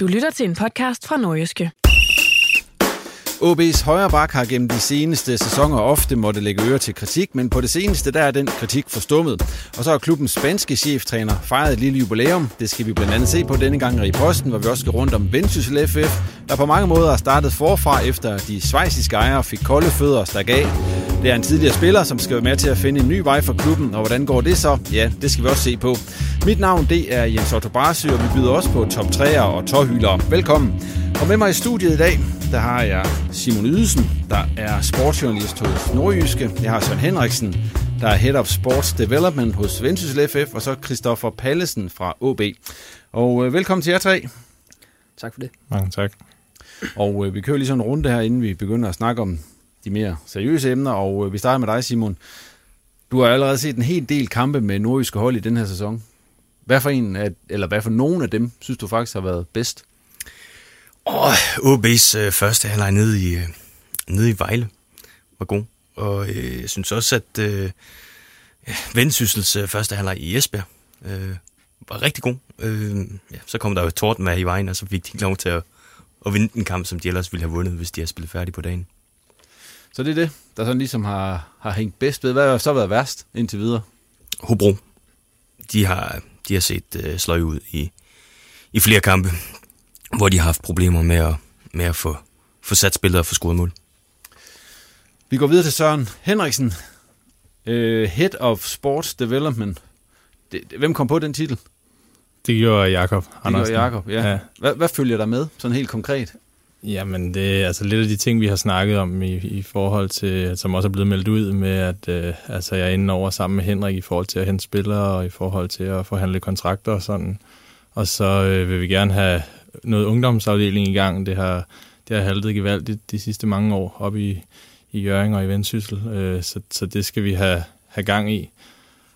Du lytter til en podcast fra Nordjyske. OB's højre bak har gennem de seneste sæsoner ofte måtte lægge øre til kritik, men på det seneste der er den kritik forstummet. Og så har klubbens spanske cheftræner fejret et lille jubilæum. Det skal vi blandt andet se på denne gang i posten, hvor vi også skal rundt om Vendsyssel FF, der på mange måder har startet forfra efter de svejsiske ejere fik kolde fødder og stak af. Det er en tidligere spiller, som skal være med til at finde en ny vej for klubben, og hvordan går det så? Ja, det skal vi også se på. Mit navn det er Jens Otto Barsø, og vi byder også på top 3'er og tårhylere. Velkommen. Og med mig i studiet i dag, der har jeg Simon Ydelsen, der er sportsjournalist hos Nordjyske. Jeg har Søren Henriksen, der er Head of Sports Development hos Vendsyssel FF, og så Christoffer Pallesen fra OB. Og øh, velkommen til jer tre. Tak for det. Mange tak. Og øh, vi kører lige sådan en runde her, inden vi begynder at snakke om de mere seriøse emner, og øh, vi starter med dig, Simon. Du har allerede set en hel del kampe med nordjyske hold i den her sæson. Hvad for en, af, eller hvad for nogen af dem, synes du faktisk har været bedst? Oh, OB's øh, første halvleg nede i, øh, nede i Vejle var god. Og øh, jeg synes også, at øh, Vendsyssels øh, første halvleg i Esbjerg øh, var rigtig god. Øh, ja, så kom der jo torden med i vejen, og så fik de ikke lov til at, at vinde den kamp, som de ellers ville have vundet, hvis de havde spillet færdig på dagen. Så det er det, der sådan ligesom har, har hængt bedst ved. Hvad har så været værst indtil videre? Hobro. De har, de har set øh, sløj ud i, i flere kampe hvor de har haft problemer med at, med at få, få sat spillet og få scoret mål. Vi går videre til Søren Henriksen, uh, Head of Sports Development. Det, hvem kom på den titel? Det gjorde Jakob Andersen. Det gjorde Jakob, ja. ja. Hvad, hvad følger der med, sådan helt konkret? Jamen, det er altså lidt af de ting, vi har snakket om i, i forhold til, som også er blevet meldt ud med, at øh, altså, jeg er inde over sammen med Henrik i forhold til at hente spillere og i forhold til at forhandle kontrakter og sådan. Og så øh, vil vi gerne have noget ungdomsafdeling i gang. Det har, det har haltet gevaldigt de sidste mange år op i, i Jøring og i Vendsyssel, øh, så, så det skal vi have, have gang i.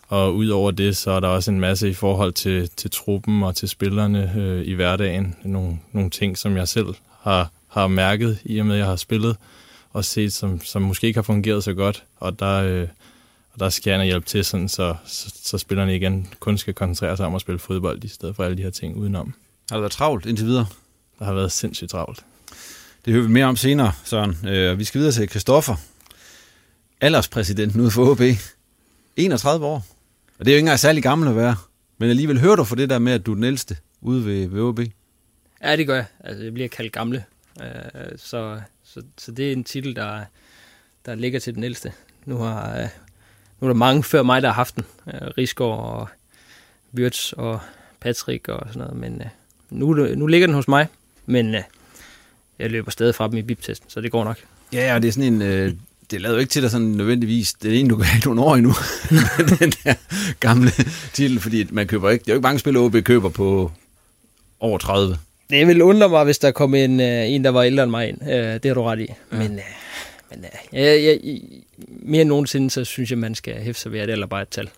Og udover det, så er der også en masse i forhold til, til truppen og til spillerne øh, i hverdagen. Nogle, nogle ting, som jeg selv har, har mærket, i og med at jeg har spillet og set, som, som måske ikke har fungeret så godt. Og der, øh, og der skal jeg hjælpe til, sådan, så, så, så spillerne igen kun skal koncentrere sig om at spille fodbold, i stedet for alle de her ting udenom. Har det været travlt indtil videre? Der har været sindssygt travlt. Det hører vi mere om senere, Søren. Øh, vi skal videre til Christoffer. Alderspræsidenten ude for OB. 31 år. Og det er jo ikke engang særlig gammel at være. Men alligevel hører du for det der med, at du er den ældste ude ved, ved OB? Ja, det gør jeg. Altså, jeg bliver kaldt gamle. Øh, så, så, så det er en titel, der, der ligger til den ældste. Nu har øh, nu er der mange før mig, der har haft den. Rigsgaard og Wirtz og Patrick og sådan noget, men øh, nu, nu ligger den hos mig, men øh, jeg løber stadig fra dem i biptesten, så det går nok. Ja, og det er sådan en... Øh, det lader jo ikke til dig sådan nødvendigvis, det er en, du kan have nogle år endnu, den der gamle titel, fordi man køber ikke, det er jo ikke mange spillere, OB køber på over 30. Det vil undre mig, hvis der kom en, øh, en der var ældre end mig ind. Øh, det har du ret i. Ja. Men, øh, Men ja, jeg, jeg, mere end nogensinde, så synes jeg, man skal hæfte sig ved, at det eller bare et tal.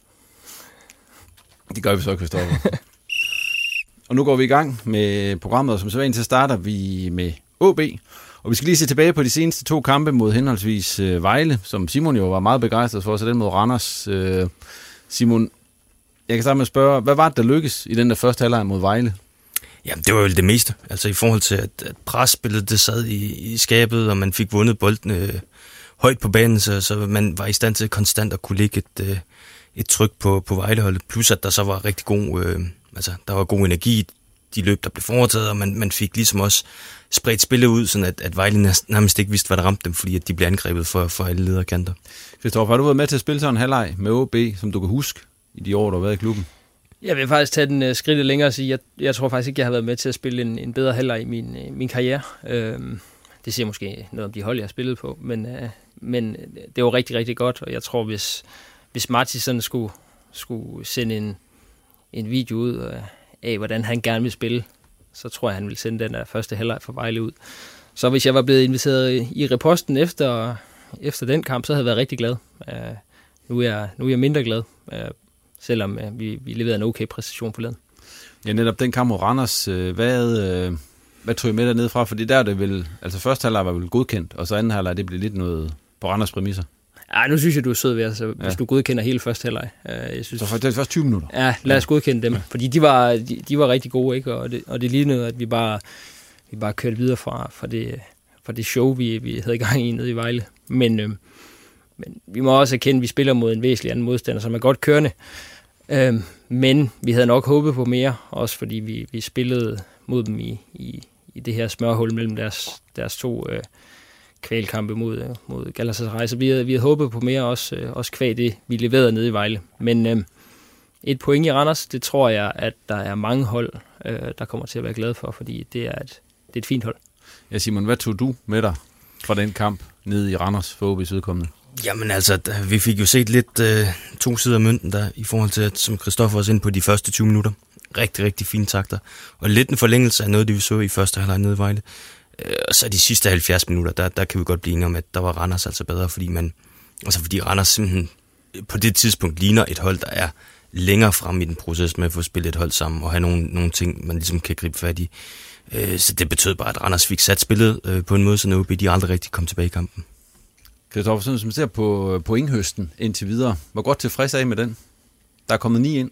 Det gør vi så, Kristoffer. og nu går vi i gang med programmet, og som så til starter vi med OB. Og vi skal lige se tilbage på de seneste to kampe mod henholdsvis øh, Vejle, som Simon jo var meget begejstret for, så den mod Randers. Øh, Simon, jeg kan starte med at spørge, hvad var det, der lykkedes i den der første halvleg mod Vejle? Jamen, det var jo det meste. Altså i forhold til, at, at presspillet det sad i, i skabet, og man fik vundet bolden øh, højt på banen, så, så man var i stand til konstant at kunne lægge et, øh, et tryk på, på Vejleholdet. Plus at der så var rigtig god, øh, altså der var god energi de løb, der blev foretaget, og man, man fik ligesom også spredt spillet ud, sådan at, at Vejle nærmest ikke vidste, hvad der ramte dem, fordi at de blev angrebet for, for alle lederkanter. Kristoffer, har du været med til at spille sådan en halvleg med OB, som du kan huske i de år, du har været i klubben? Jeg vil faktisk tage den uh, skridt længere og sige, jeg, jeg tror faktisk ikke, jeg har været med til at spille en, en bedre halvleg i min, uh, min karriere. Uh, det siger måske noget om de hold, jeg har spillet på, men, uh, men det var rigtig, rigtig godt, og jeg tror, hvis, hvis Martin sådan skulle, skulle sende en, en video ud øh, af, hvordan han gerne vil spille, så tror jeg, han vil sende den der første halvleg for Vejle ud. Så hvis jeg var blevet inviteret i reposten efter, efter den kamp, så havde jeg været rigtig glad. Uh, nu, er jeg, nu er jeg mindre glad. Uh, selvom øh, vi, vi leverede en okay præstation på laden. Ja, netop den kamp mod Randers, øh, hvad, øh, hvad tog I med dernede fra? Fordi der er det vel, altså første halvleg var vel godkendt, og så anden halvleg, det blev lidt noget på Randers præmisser. Ja, nu synes jeg, du er sød ved, ja. hvis du godkender hele første halvleg. Øh, jeg synes, så for det første 20 minutter? Ja, lad os ja. godkende dem, ja. fordi de var, de, de var rigtig gode, ikke? Og, det, og det lignede, at vi bare, vi bare kørte videre fra, fra, det, fra det show, vi, vi havde i gang i nede i Vejle. Men, øh, men vi må også erkende, at vi spiller mod en væsentlig anden modstander, som er godt kørende. Øh, men vi havde nok håbet på mere, også fordi vi, vi spillede mod dem i, i, i det her smørhul mellem deres, deres to øh, kvalkampe mod, øh, mod Galatasaray. Så vi havde, vi havde håbet på mere, også, øh, også kvæg det, vi leverede nede i Vejle. Men øh, et point i Randers, det tror jeg, at der er mange hold, øh, der kommer til at være glade for, fordi det er et, det er et fint hold. Ja, Simon, hvad tog du med dig fra den kamp nede i Randers for OB's udkommende? Jamen altså, vi fik jo set lidt øh, to sider af mønten der, i forhold til, at, som Christoffer også ind på de første 20 minutter. Rigtig, rigtig fine takter. Og lidt en forlængelse af noget, det vi så i første halvleg nede i Vejle. Øh, og så de sidste 70 minutter, der, der kan vi godt blive enige om, at der var Randers altså bedre, fordi man, altså fordi Randers simpelthen på det tidspunkt ligner et hold, der er længere frem i den proces med at få spillet et hold sammen, og have nogle, nogle ting, man ligesom kan gribe fat i. Øh, så det betød bare, at Randers fik sat spillet øh, på en måde, så OB de aldrig rigtig kom tilbage i kampen. Kristoffer, sådan som ser på øh, pointhøsten indtil videre, hvor godt tilfreds er I med den? Der er kommet ni ind.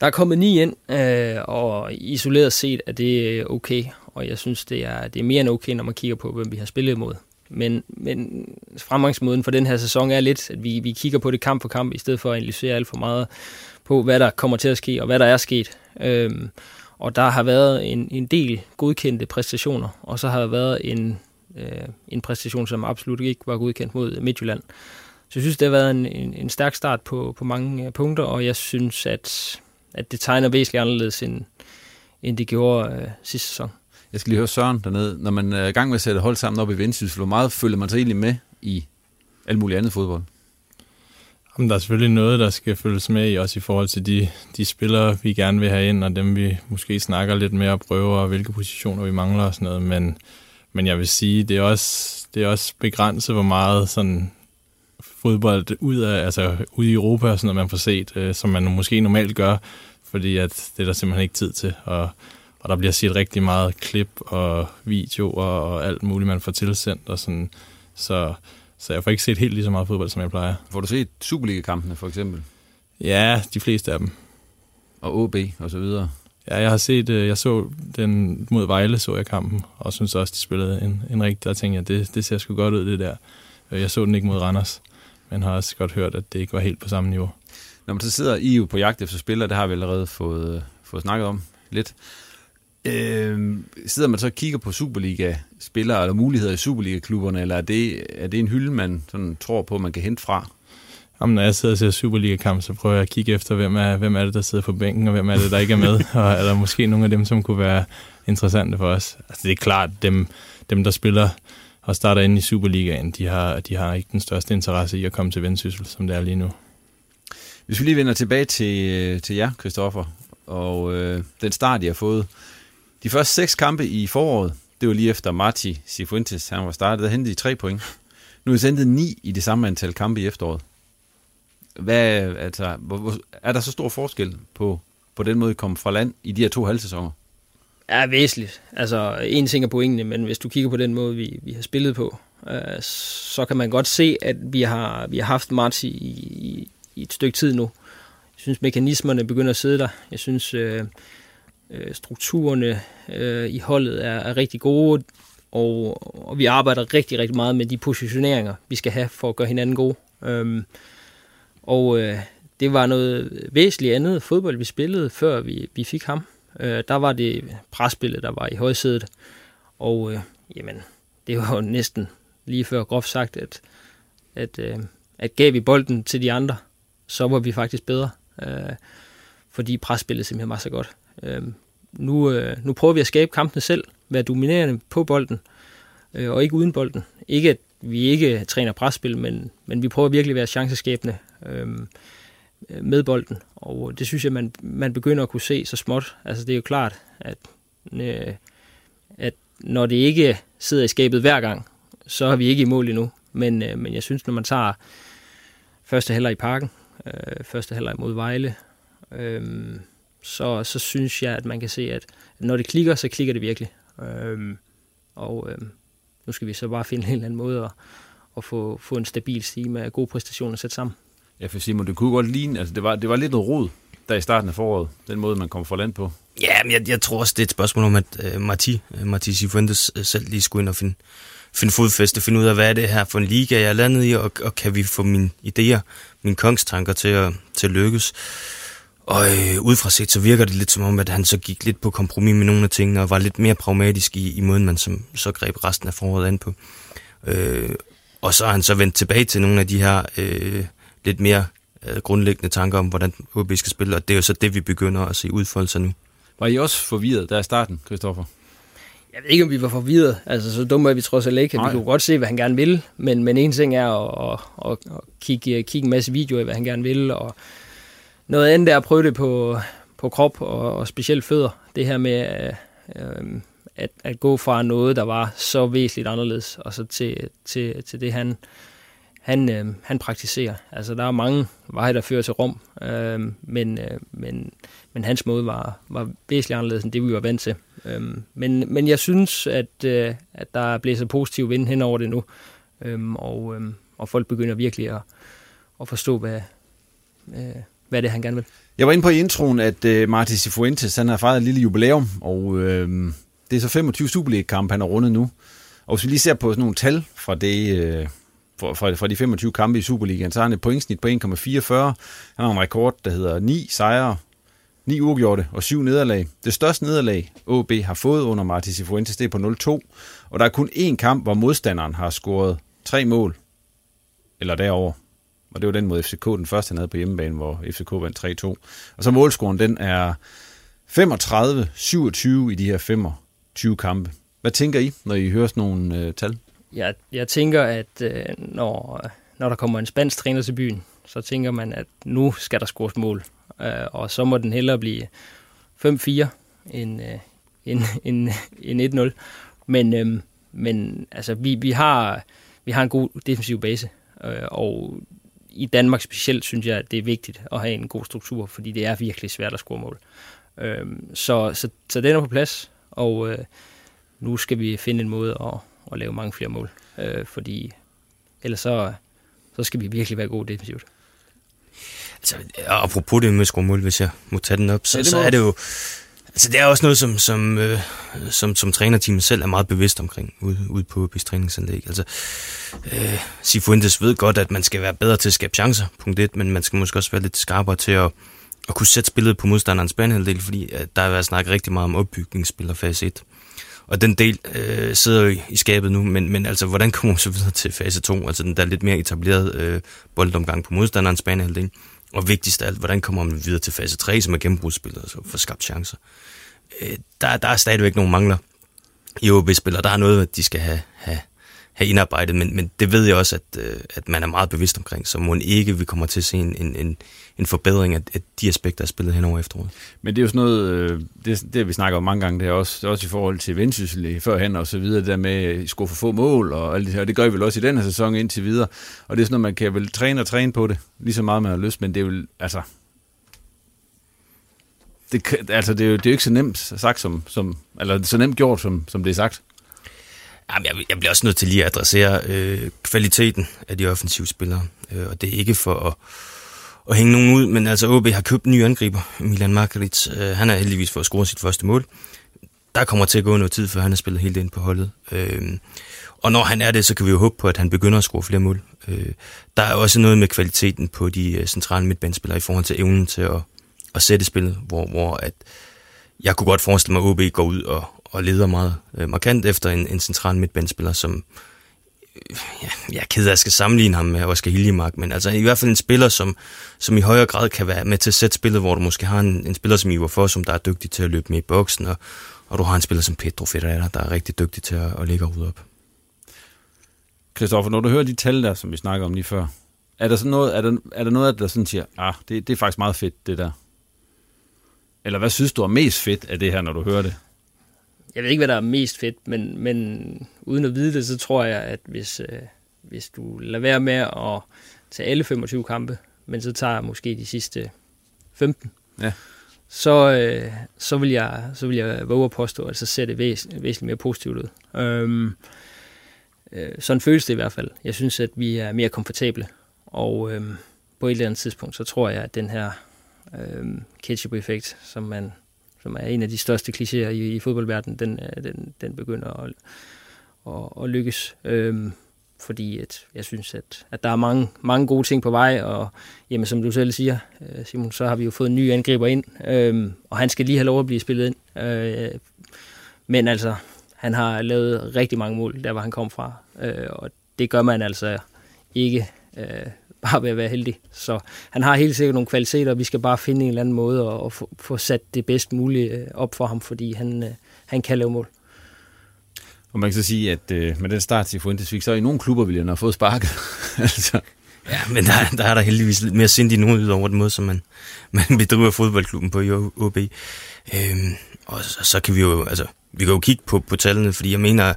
Der er kommet ni ind, øh, og isoleret set er det okay, og jeg synes, det er, det er mere end okay, når man kigger på, hvem vi har spillet imod. Men, men fremgangsmåden for den her sæson er lidt, at vi, vi kigger på det kamp for kamp, i stedet for at analysere alt for meget på, hvad der kommer til at ske, og hvad der er sket. Øhm, og der har været en, en del godkendte præstationer, og så har der været en øh, en præstation, som absolut ikke var godkendt mod Midtjylland. Så jeg synes, det har været en, en, en stærk start på, på mange øh, punkter, og jeg synes, at, at det tegner væsentligt anderledes, end, end det gjorde øh, sidste sæson. Jeg skal lige høre Søren dernede. Når man er i gang med at sætte hold sammen op i Vendsyssel, hvor meget følger man sig egentlig med i alt muligt andet fodbold? Jamen, der er selvfølgelig noget, der skal følges med i, også i forhold til de, de spillere, vi gerne vil have ind, og dem vi måske snakker lidt mere og prøver, og hvilke positioner vi mangler og sådan noget. Men men jeg vil sige, det er også, det er også begrænset, hvor meget sådan fodbold ud af, altså ude i Europa og sådan noget, man får set, øh, som man måske normalt gør, fordi at det er der simpelthen ikke tid til, og, og der bliver set rigtig meget klip og videoer og alt muligt, man får tilsendt, og sådan, så, så jeg får ikke set helt lige så meget fodbold, som jeg plejer. Får du set Superliga-kampene for eksempel? Ja, de fleste af dem. Og OB og så videre? Ja, jeg har set, øh, jeg så den mod Vejle, så jeg kampen, og synes også, de spillede en, en rigtig, der tænkte jeg, det, det ser sgu godt ud, det der. Øh, jeg så den ikke mod Randers, men har også godt hørt, at det ikke var helt på samme niveau. Når man så sidder I jo på jagt efter spillere, det har vi allerede fået, fået snakket om lidt. Øh, sidder man så og kigger på Superliga-spillere eller muligheder i Superliga-klubberne, eller er det, er det en hylde, man sådan tror på, man kan hente fra? Jamen, når jeg sidder og ser Superliga-kamp, så prøver jeg at kigge efter, hvem er, hvem er det, der sidder på bænken, og hvem er det, der ikke er med, og er der måske nogle af dem, som kunne være interessante for os. Altså, det er klart, dem, dem der spiller og starter ind i Superligaen, de har, de har ikke den største interesse i at komme til Vendsyssel, som det er lige nu. Hvis vi lige vender tilbage til, til jer, Christoffer, og øh, den start, I har fået. De første seks kampe i foråret, det var lige efter Marti Sifuentes, han var startet, der hentede I tre point. Nu er de sendt ni i det samme antal kampe i efteråret. Hvad, altså, hvor, hvor, er der så stor forskel på, på den måde, at komme fra land i de her to halvsæsoner? Ja, væsentligt. Altså, en ting er pointene, men hvis du kigger på den måde, vi, vi har spillet på, øh, så kan man godt se, at vi har, vi har haft Marti i, i, i et stykke tid nu. Jeg synes, mekanismerne begynder at sidde der. Jeg synes, øh, øh, strukturerne øh, i holdet er, er rigtig gode, og, og vi arbejder rigtig, rigtig meget med de positioneringer, vi skal have for at gøre hinanden gode. Øhm, og øh, det var noget væsentligt andet fodbold, vi spillede, før vi, vi fik ham. Øh, der var det presspillet, der var i højsædet. Og øh, jamen, det var jo næsten lige før groft sagt, at, at, øh, at gav vi bolden til de andre, så var vi faktisk bedre. Øh, fordi presspillet simpelthen var så godt. Øh, nu, øh, nu prøver vi at skabe kampene selv, være dominerende på bolden, øh, og ikke uden bolden. Ikke at vi ikke træner presspil, men, men vi prøver virkelig at være chanceskabende øhm, øh, med bolden. Og det synes jeg, man, man begynder at kunne se så småt. Altså det er jo klart, at, øh, at når det ikke sidder i skabet hver gang, så er vi ikke i mål endnu. Men, øh, men jeg synes, når man tager første halvleg i parken, øh, første halvleg mod Vejle, øh, så, så synes jeg, at man kan se, at når det klikker, så klikker det virkelig. Øh, og øh, nu skal vi så bare finde en eller anden måde at, at få, få en stabil stige med gode præstationer sat sammen. Ja, for Simon, det kunne godt ligne, altså det var, det var lidt noget rod, der i starten af foråret, den måde, man kom fra land på. Ja, men jeg, jeg tror også, det er et spørgsmål om, at uh, Marti, uh, Marti Cifuentes uh, selv lige skulle ind og finde, finde fodfæste, finde ud af, hvad er det her for en liga, jeg er landet i, og, og kan vi få mine idéer, mine kongstanker til at, til at lykkes. Og øh, udefra set, så virker det lidt som om, at han så gik lidt på kompromis med nogle af tingene, og var lidt mere pragmatisk i, i måden, man som, så greb resten af foråret an på. Øh, og så er han så vendt tilbage til nogle af de her øh, lidt mere øh, grundlæggende tanker om, hvordan OB skal spille, og det er jo så det, vi begynder at se udfolde sig nu. Var I også forvirret der i starten, Christoffer? Jeg ved ikke, om vi var forvirret. Altså, så dumme er vi trods alt ikke. Vi kunne godt se, hvad han gerne ville, men, men en ting er at, at, at, at kigge, kigge en masse videoer af, hvad han gerne vil, og noget andet er at prøve det på, på krop og, og specielt fødder. Det her med øh, at, at gå fra noget, der var så væsentligt anderledes, og så til, til, til det, han, han, øh, han praktiserer. Altså, der er mange veje, der fører til Rom, øh, men, øh, men, men hans måde var, var væsentligt anderledes end det, vi var vant til. Øh, men, men jeg synes, at, øh, at der blæser positiv vind hen over det nu, øh, og, øh, og folk begynder virkelig at, at forstå, hvad, øh, hvad det er, han gerne vil. Jeg var inde på i introen, at øh, Martin Cifuentes han har fejret et lille jubilæum, og øh, det er så 25 Superliga-kampe, han har rundet nu. Og hvis vi lige ser på sådan nogle tal fra, det, Øh, fra, fra de 25 kampe i Superligaen, så har han et pointsnit på 1,44. Han har en rekord, der hedder 9 sejre, 9 uafgjorte og 7 nederlag. Det største nederlag, OB har fået under Martin Cifuentes, det er på 0-2. Og der er kun én kamp, hvor modstanderen har scoret tre mål, eller derover. Og det var den mod FCK, den første han havde på hjemmebane, hvor FCK vandt 3-2. Og så målscoren, den er 35-27 i de her 25 kampe. Hvad tænker I, når I hører sådan nogle øh, tal? Jeg, jeg tænker, at øh, når, når der kommer en spansk træner til byen, så tænker man, at nu skal der scores mål. Øh, og så må den hellere blive 5-4 end, øh, end, end, end 1-0. Men, øh, men altså, vi, vi, har, vi har en god defensiv base, øh, og i Danmark specielt synes jeg, at det er vigtigt at have en god struktur, fordi det er virkelig svært at score mål. Øh, så, så, så den er på plads, og øh, nu skal vi finde en måde at, at lave mange flere mål, øh, fordi ellers så, så skal vi virkelig være gode defensivt. Altså, apropos det med at score mål, hvis jeg må tage den op, så, ja, så er det jo Altså, det er også noget, som, som, øh, som, som trænerteamet selv er meget bevidst omkring ude, ude på OB's træningsanlæg. Altså, øh, Sifuentes ved godt, at man skal være bedre til at skabe chancer, punkt 1, men man skal måske også være lidt skarpere til at, at kunne sætte spillet på modstanderens banehalvdel, fordi at der er været snakket rigtig meget om opbygningsspil og fase 1. Og den del øh, sidder jo i, skabet nu, men, men altså, hvordan kommer man så videre til fase 2, altså den der lidt mere etableret øh, boldomgang på modstanderens banehalvdel? Og vigtigst af alt, hvordan kommer man videre til fase 3, som er gennembrudsspillet, altså for skabt chancer. Øh, der, der er stadigvæk nogle mangler i OB-spillere. Der er noget, de skal have, have, have indarbejdet, men, men det ved jeg også, at, øh, at man er meget bevidst omkring, så må ikke vi kommer til at se en, en, en, en forbedring af, af de aspekter, der er spillet hen over efteråret. Men det er jo sådan noget, øh, det, det vi snakker om mange gange, det er også, også i forhold til vendsyssel førhen og så videre, det der med at skulle for få mål og alt det her, det gør vi vel også i den her sæson indtil videre, og det er sådan noget, man kan vel træne og træne på det, lige så meget man har lyst, men det er jo, altså, det, altså, det, er jo, det er jo ikke så nemt sagt som, som eller så nemt gjort, som, som det er sagt. Jamen, jeg, jeg bliver også nødt til lige at adressere øh, kvaliteten af de offensive spillere. Øh, og det er ikke for at, at hænge nogen ud, men altså OB har købt en ny angriber, Milan Markaric. Øh, han er heldigvis for at score sit første mål. Der kommer til at gå noget tid, før han har spillet helt ind på holdet. Øh, og når han er det, så kan vi jo håbe på, at han begynder at score flere mål. Øh, der er også noget med kvaliteten på de øh, centrale midtbanespillere i forhold til evnen til at, at sætte spillet, hvor, hvor at jeg kunne godt forestille mig, at OB går ud og, og leder meget øh, markant efter en, en central midtbandspiller, som øh, ja, jeg er ked af, at jeg skal sammenligne ham med Oscar Hiljemark, men altså i hvert fald en spiller, som, som i højere grad kan være med til at sætte spillet, hvor du måske har en, en spiller som Ivar For, som der er dygtig til at løbe med i boksen, og, og du har en spiller som Pedro Ferreira, der er rigtig dygtig til at, at ligge og op. Kristoffer, når du hører de tal der, som vi snakker om lige før, er der, sådan noget, er der, er der noget, der sådan siger, ah, det, det er faktisk meget fedt, det der? Eller hvad synes du er mest fedt af det her, når du hører det? Jeg ved ikke, hvad der er mest fedt, men, men uden at vide det, så tror jeg, at hvis, øh, hvis du lader være med at tage alle 25 kampe, men så tager måske de sidste 15, ja. så, øh, så, vil jeg, så vil jeg våge at påstå, at så ser det væs, væsentligt mere positivt ud. Øhm, øh, sådan føles det i hvert fald. Jeg synes, at vi er mere komfortable, og øh, på et eller andet tidspunkt, så tror jeg, at den her øh, ketchup-effekt, som man som er en af de største klichéer i, i fodboldverdenen, den, øh, den, den begynder at, at, at lykkes. Øhm, fordi at jeg synes, at, at der er mange, mange gode ting på vej, og jamen, som du selv siger, øh, Simon, så har vi jo fået en ny angriber ind, øhm, og han skal lige have lov at blive spillet ind. Øh, men altså, han har lavet rigtig mange mål, der hvor han kom fra, øh, og det gør man altså ikke øh, bare ved at være heldig. Så han har helt sikkert nogle kvaliteter, og vi skal bare finde en eller anden måde at, at få, sat det bedst mulige øh, op for ham, fordi han, øh, han kan lave mål. Og man kan så sige, at øh, med den start til Fuentes fik, så i nogle klubber ville han have fået sparket. altså. Ja, men der, der er der heldigvis lidt mere sindig ud over den måde, som man, man bedriver fodboldklubben på i OB. Øhm, og så, så kan vi jo, altså, vi kan jo kigge på, på tallene, fordi jeg mener,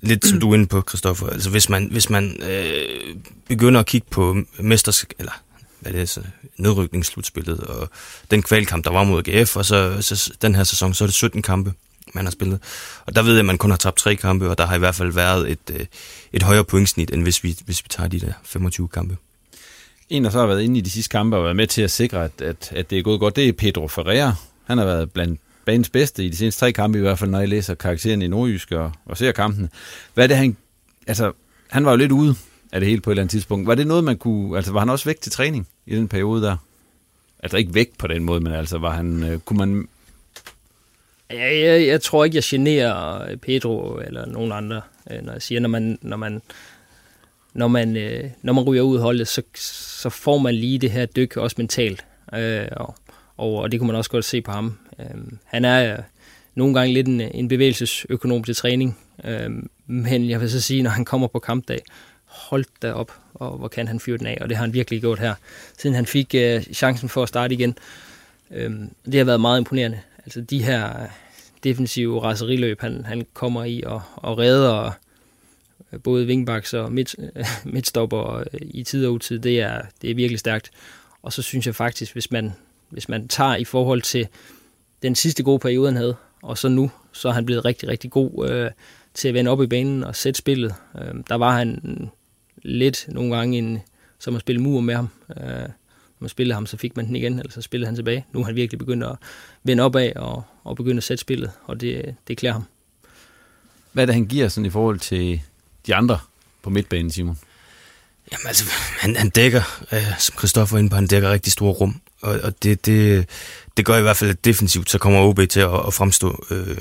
lidt som du er inde på, Christoffer. Altså hvis man, hvis man øh, begynder at kigge på mesters, eller hvad det er, så, nedrykningsslutspillet, og den kvalkamp, der var mod AGF, og så, så den her sæson, så er det 17 kampe, man har spillet. Og der ved jeg, at man kun har tabt tre kampe, og der har i hvert fald været et, øh, et højere pointsnit, end hvis vi, hvis vi tager de der 25 kampe. En, der så har været inde i de sidste kampe og været med til at sikre, at, at, at det er gået godt, det er Pedro Ferreira. Han har været blandt banens bedste i de seneste tre kampe, i hvert fald når jeg læser karakteren i Nordjysk og, og ser kampen. Hvad er det, han... Altså, han var jo lidt ude af det hele på et eller andet tidspunkt. Var det noget, man kunne... Altså, var han også væk til træning i den periode der? Altså, ikke væk på den måde, men altså, var han... Øh, kunne man... Jeg, jeg, jeg tror ikke, jeg generer øh, Pedro eller nogen andre, øh, når jeg siger, når man, når man, når man, øh, når man ryger ud holdet, så, så får man lige det her dyk, også mentalt. Øh, og, og, og det kunne man også godt se på ham. Øhm, han er øh, nogle gange lidt en, en bevægelsesøkonom til træning, øhm, men jeg vil så sige, når han kommer på kampdag, hold da op, og hvor kan han fyre den af, og det har han virkelig gjort her, siden han fik øh, chancen for at starte igen. Øhm, det har været meget imponerende. Altså de her øh, defensive raseriløb, han, han kommer i og, og redder øh, både wingbacks og midt, øh, midtstopper i tid og utid, det er, det er virkelig stærkt. Og så synes jeg faktisk, hvis man, hvis man tager i forhold til den sidste gode periode, han havde, og så nu, så er han blevet rigtig, rigtig god øh, til at vende op i banen og sætte spillet. Øh, der var han lidt nogle gange en, som at spille mur med ham. Øh, når man spillede ham, så fik man den igen, eller så spillede han tilbage. Nu har han virkelig begyndt at vende opad og, og begynde at sætte spillet, og det, det klæder ham. Hvad er det, han giver sådan i forhold til de andre på midtbanen, Simon? Jamen altså, han, han dækker, øh, som Christoffer er inde på, han dækker rigtig store rum. Og, og det, det, det gør i hvert fald, at defensivt, så kommer OB til at, at fremstå øh,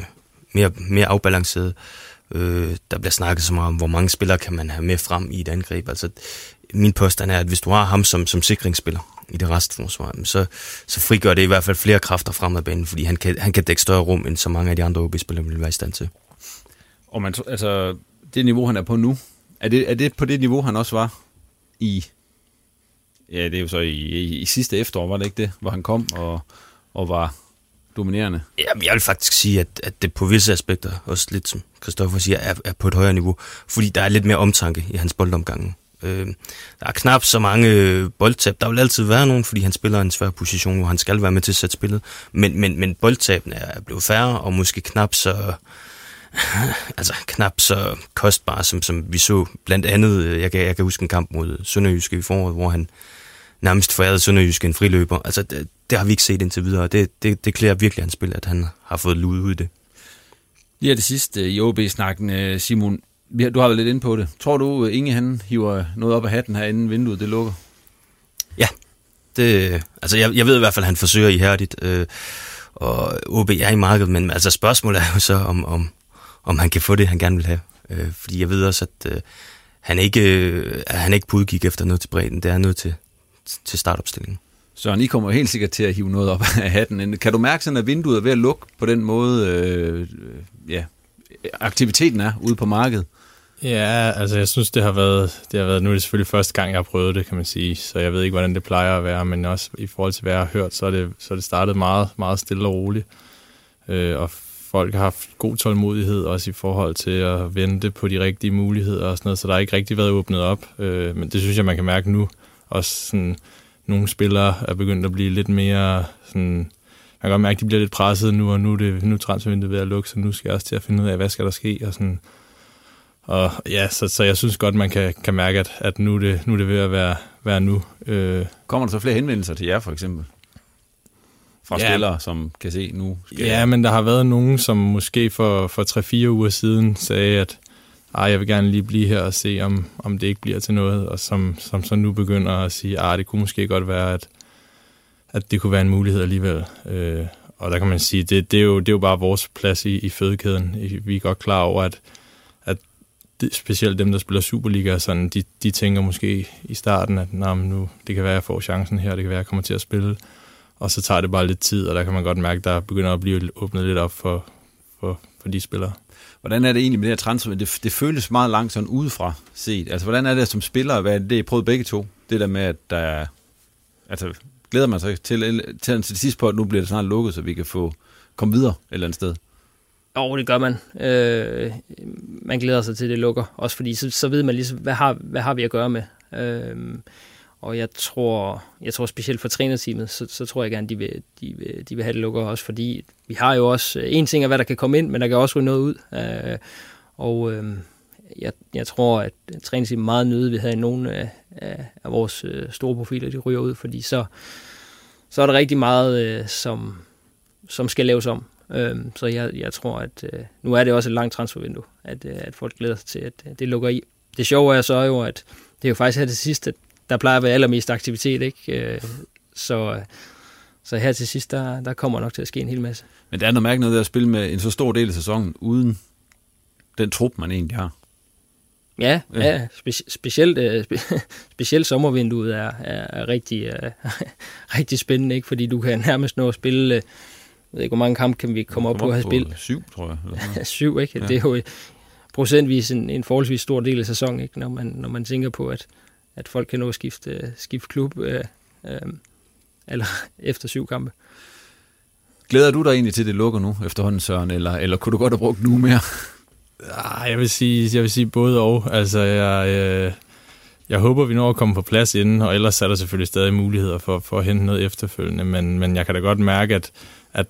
mere, mere afbalanceret. Øh, der bliver snakket så meget om, hvor mange spillere kan man have med frem i et angreb. Altså, min påstand er, at hvis du har ham som, som sikringsspiller i det restforsvar, så, så frigør det i hvert fald flere kræfter frem ad banen, fordi han kan, han kan dække større rum, end så mange af de andre OB-spillere vil være i stand til. Og man, altså, det niveau, han er på nu, Er det, er det på det niveau, han også var i... Ja, det er jo så i, i, i sidste efterår, var det ikke det? Hvor han kom og, og var dominerende. Ja, jeg vil faktisk sige, at, at det på visse aspekter, også lidt som Christoffer siger, er, er på et højere niveau, fordi der er lidt mere omtanke i hans boldomgange. Øh, der er knap så mange øh, boldtab. Der vil altid være nogen, fordi han spiller en svær position, hvor han skal være med til at sætte spillet. Men, men, men boldtabene er blevet færre, og måske knap så altså knap så kostbare, som, som vi så blandt andet, øh, jeg kan, jeg kan huske en kamp mod Sønderjyske i foråret, hvor han nærmest forærede Sønderjyske en friløber. Altså, det, det har vi ikke set indtil videre, og det, det, det klæder virkelig hans spil, at han har fået luet ud i det. Lige det sidste i OB-snakken, øh, Simon. Du har været lidt inde på det. Tror du, øh, Inge han hiver noget op af hatten her, inden vinduet det lukker? Ja, det, altså jeg, jeg ved i hvert fald, at han forsøger ihærdigt, øh, og OB er i markedet, men altså spørgsmålet er jo så, om, om, om han kan få det, han gerne vil have. Øh, fordi jeg ved også, at øh, han, ikke, øh, han ikke på udkig efter noget til bredden, det er noget til, til startopstillingen. Så I kommer helt sikkert til at hive noget op af hatten. Kan du mærke sådan, at vinduet er ved at lukke på den måde, øh, ja, aktiviteten er ude på markedet? Ja, altså jeg synes, det har været, det har været, nu er det selvfølgelig første gang, jeg har prøvet det, kan man sige, så jeg ved ikke, hvordan det plejer at være, men også i forhold til, hvad jeg har hørt, så er det, så er det startet meget, meget stille og roligt. Øh, og folk har haft god tålmodighed, også i forhold til at vente på de rigtige muligheder og sådan noget, så der har ikke rigtig været åbnet op. Øh, men det synes jeg, man kan mærke nu. Også sådan, nogle spillere er begyndt at blive lidt mere sådan, man kan godt mærke, at de bliver lidt presset nu, og nu er, det, nu er transfervinduet ved at lukke, så nu skal jeg også til at finde ud af, hvad skal der ske, og sådan. Og ja, så, så jeg synes godt, man kan, kan mærke, at, at nu, er det, nu er det ved at være, være nu. Øh. Kommer der så flere henvendelser til jer, for eksempel? Fra ja. spillere, som kan se nu? Skal ja, men der har været nogen, som måske for, for 3-4 uger siden sagde, at ah, jeg vil gerne lige blive her og se, om, om det ikke bliver til noget, og som, som så nu begynder at sige, at ah, det kunne måske godt være, at, at det kunne være en mulighed alligevel. Øh, og der kan man sige, det, det, er, jo, det er jo bare vores plads i, i fødekæden. Vi er godt klar over, at, at det, specielt dem, der spiller Superliga, sådan, de, de tænker måske i starten, at nah, nu, det kan være, at jeg får chancen her, det kan være, at jeg kommer til at spille og så tager det bare lidt tid, og der kan man godt mærke, at der begynder at blive åbnet lidt op for, for, for de spillere. Hvordan er det egentlig med det her transfer? Det, det føles meget langt sådan udefra set. Altså, hvordan er det som spiller? Hvad er det, I prøvet begge to? Det der med, at der er... Altså, glæder man sig til, til, til, til sidst på, at nu bliver det snart lukket, så vi kan få komme videre et eller andet sted? Jo, det gør man. Øh, man glæder sig til, at det lukker. Også fordi, så, så ved man ligesom, hvad har, hvad har vi at gøre med. Øh, og jeg tror, jeg tror specielt for trænerteamet, så, så tror jeg gerne, de vil, de, vil, de vil have det lukket også, fordi vi har jo også, øh, en ting er, hvad der kan komme ind, men der kan også ryge noget ud. Øh, og øh, jeg, jeg tror, at trænerteamet meget nødigt vil have nogle af, af, af vores øh, store profiler, de ryger ud, fordi så, så er der rigtig meget, øh, som, som skal laves om. Øh, så jeg, jeg tror, at øh, nu er det også et langt transfervindue, at, øh, at folk glæder sig til, at øh, det lukker i. Det sjove er så jo, at det er jo faktisk her det sidste, der plejer at være allermest aktivitet, ikke? Øh, så, så her til sidst, der, der kommer nok til at ske en hel masse. Men det er noget mærke noget at spille med en så stor del af sæsonen, uden den trup, man egentlig har. Ja, ja. ja spe, specielt, spe, specielt sommervinduet er, er, er rigtig, uh, rigtig spændende, ikke? fordi du kan nærmest nå at spille, jeg ved ikke, hvor mange kampe kan vi komme op på at have spillet? Syv, tror jeg. Eller syv, ikke? Ja. Det er jo procentvis en, en forholdsvis stor del af sæsonen, ikke? Når, man, når man tænker på, at, at folk kan nå at skifte, skifte klub øh, øh, eller efter syv kampe. Glæder du dig egentlig til, at det lukker nu efterhånden, Søren, eller, eller kunne du godt have brugt nu mere? Ah, jeg vil sige, jeg vil sige både og. Altså, jeg, øh, jeg håber, vi når at komme på plads inden, og ellers er der selvfølgelig stadig muligheder for, for at hente noget efterfølgende, men, men jeg kan da godt mærke, at, at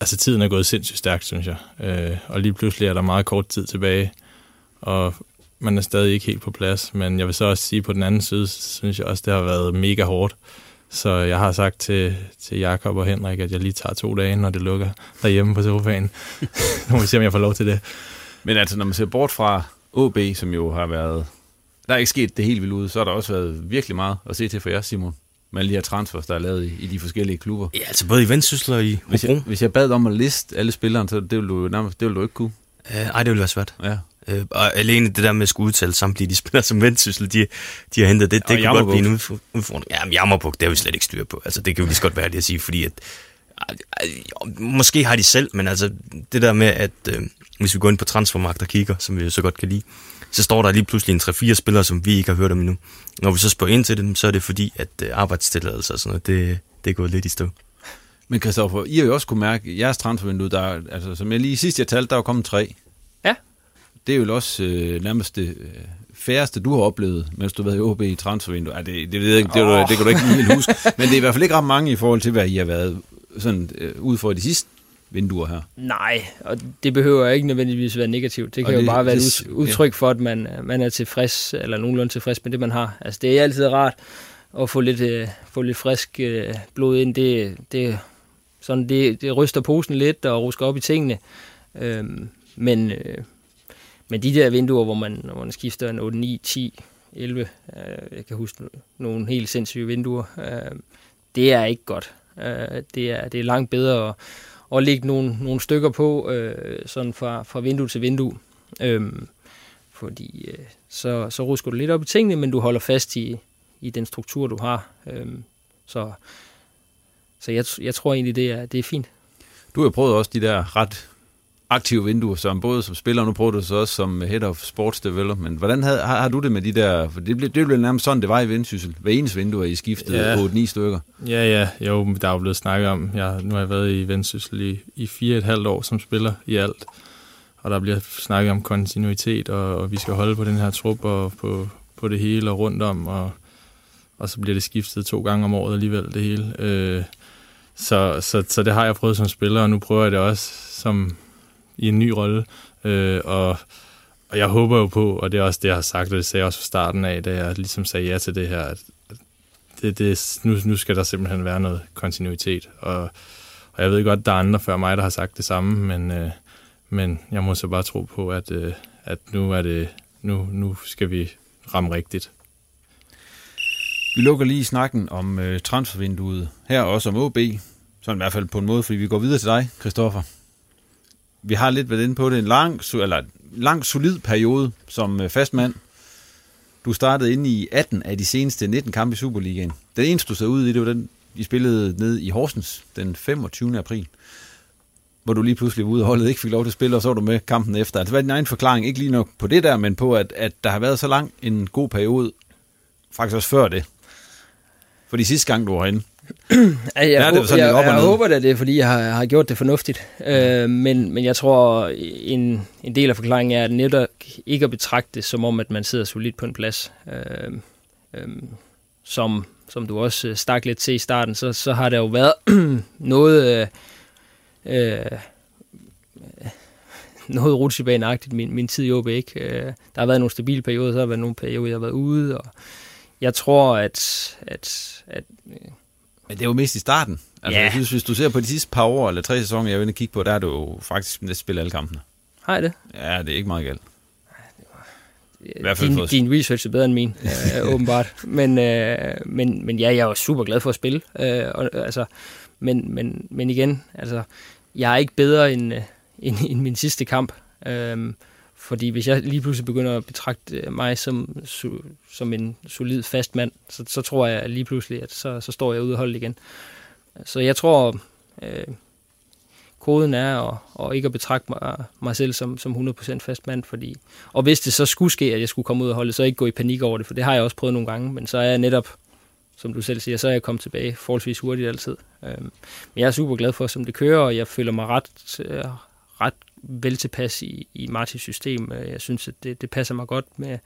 altså, tiden er gået sindssygt stærkt, synes jeg. Øh, og lige pludselig er der meget kort tid tilbage, og man er stadig ikke helt på plads, men jeg vil så også sige, på den anden side, synes jeg også, det har været mega hårdt. Så jeg har sagt til, til Jakob og Henrik, at jeg lige tager to dage, når det lukker derhjemme på sofaen. nu må vi se, om jeg får lov til det. Men altså, når man ser bort fra OB, som jo har været... Der er ikke sket det helt vildt ud, så har der også været virkelig meget at se til for jer, Simon. Med alle de her transfers, der er lavet i, i de forskellige klubber. Ja, altså både i Vendsyssel og i hvis jeg, hvis jeg bad om at liste alle spillerne, så det ville du, nærmest, det ville du ikke kunne. Uh, ej, det ville være svært. Ja. Øh, og alene det der med at skulle udtale samtlige de spillere som Vendsyssel, de, de har hentet, det, det kunne godt blive en udfordring. Ja, men Jammerbuk, det har vi slet ikke styr på. Altså, det kan jo lige så godt være det at sige, fordi at, måske har de selv, men altså det der med, at øh, hvis vi går ind på transfermarkt og kigger, som vi jo så godt kan lide, så står der lige pludselig en 3-4 spillere, som vi ikke har hørt om endnu. Når vi så spørger ind til dem, så er det fordi, at øh, arbejdstilladelser og sådan noget, det, det er gået lidt i stå. Men Christoffer, I har jo også kunne mærke, at jeres transfervindue, der, er- altså, som jeg lige sidst jeg talte, der er kommet tre. Ja. Det er jo også øh, nærmest det øh, færreste, du har oplevet, mens du har været i OB i transfervindue. Ej, det, det, ved jeg ikke, det, oh. det kan du ikke helt huske. Men det er i hvert fald ikke ret mange i forhold til, hvad I har været sådan, øh, ud for de sidste vinduer her. Nej, og det behøver ikke nødvendigvis være negativt. Det kan Og jo det- bare være et det- ud- udtryk for, at man, man er tilfreds, eller nogenlunde tilfreds med det, man har. Altså, det er altid rart at få lidt, øh, få lidt frisk øh, blod ind. Det, det, sådan, det, det ryster posen lidt og rusker op i tingene. Øhm, men, øh, men de der vinduer, hvor man, hvor man skifter en 8, 9, 10, 11, øh, jeg kan huske nogle helt sindssyge vinduer, øh, det er ikke godt. Øh, det, er, det er langt bedre at, at lægge nogle, nogle stykker på, øh, sådan fra, fra vindue til vindue. Øh, fordi øh, så, så rusker du lidt op i tingene, men du holder fast i, i den struktur, du har. Øh, så så jeg, jeg tror egentlig, det er, det er fint. Du har prøvet også de der ret aktive vinduer, som både som spiller, og nu prøver du så også som Head of Sports Development. Hvordan havde, har, har du det med de der, for det blev, det blev nærmest sådan, det var i Vendsyssel. Hver eneste vindue er I skiftet Ja. ja. 8-9 stykker. Ja, ja, jo, der er jo blevet snakket om, jeg, nu har jeg været i Vendsyssel i, i fire et halvt år som spiller i alt, og der bliver snakket om kontinuitet, og, og vi skal holde på den her trup og på, på det hele og rundt om, og, og så bliver det skiftet to gange om året alligevel, det hele. Øh, så, så, så det har jeg prøvet som spiller, og nu prøver jeg det også som i en ny rolle, øh, og, og jeg håber jo på, og det er også det, jeg har sagt, og det sagde jeg også fra starten af, da jeg ligesom sagde ja til det her, at det, det, nu, nu skal der simpelthen være noget kontinuitet. Og, og jeg ved godt, der er andre før mig, der har sagt det samme, men, øh, men jeg må så bare tro på, at, øh, at nu, er det, nu, nu skal vi ramme rigtigt. Vi lukker lige snakken om øh, transfervinduet. Her også om OB. Sådan i hvert fald på en måde, fordi vi går videre til dig, Christoffer. Vi har lidt været inde på det. En lang, eller lang solid periode som øh, fastmand. Du startede inde i 18 af de seneste 19 kampe i Superligaen. Den eneste, du så ud i, det var den, I spillede ned i Horsens den 25. april. Hvor du lige pludselig var ude og holdet ikke fik lov til at spille, og så var du med kampen efter. Altså, hvad er din egen forklaring? Ikke lige nok på det der, men på, at, at der har været så lang en god periode, faktisk også før det. Fordi sidste gang, du var herinde, jeg, Ja, det er det sådan jeg, op jeg, jeg håber da, det er, fordi jeg har, har gjort det fornuftigt. Øh, men, men jeg tror, en, en del af forklaringen er at netop ikke at betragte det som om, at man sidder solidt på en plads. Øh, øh, som, som du også øh, stak lidt til i starten, så, så har der jo været noget... Øh, øh, noget rutsjebaneagtigt min, min tid i OB, ikke? Øh, der har været nogle stabile perioder, så har der været nogle perioder, jeg har været ude, og jeg tror, at, at, at Men det er jo mest i starten. Altså, Ja. jeg synes, hvis du ser på de sidste par år, eller tre sæsoner, jeg er inde og kigge på, der er du jo faktisk næsten spillet alle kampene. har jeg det? Ja, det er ikke meget galt. I hvert fald din, din research er bedre end min, øh, åbenbart. Men, øh, men, men ja, jeg jo super glad for at spille. Øh, og, altså, men, men, men igen, altså, jeg er ikke bedre end, øh, end, end min sidste kamp. Øh, fordi hvis jeg lige pludselig begynder at betragte øh, mig som, som en solid fast mand, så, så tror jeg lige pludselig, at så, så står jeg ude og holdet igen. Så jeg tror, øh, koden er at, at ikke at betragte mig, mig selv som, som 100% fast mand, fordi, og hvis det så skulle ske, at jeg skulle komme ud og holde, så ikke gå i panik over det, for det har jeg også prøvet nogle gange, men så er jeg netop, som du selv siger, så er jeg kommet tilbage forholdsvis hurtigt altid. Øh, men jeg er super glad for, som det kører, og jeg føler mig ret, øh, ret vel tilpas i, i Martins system. Øh, jeg synes, at det, det passer mig godt med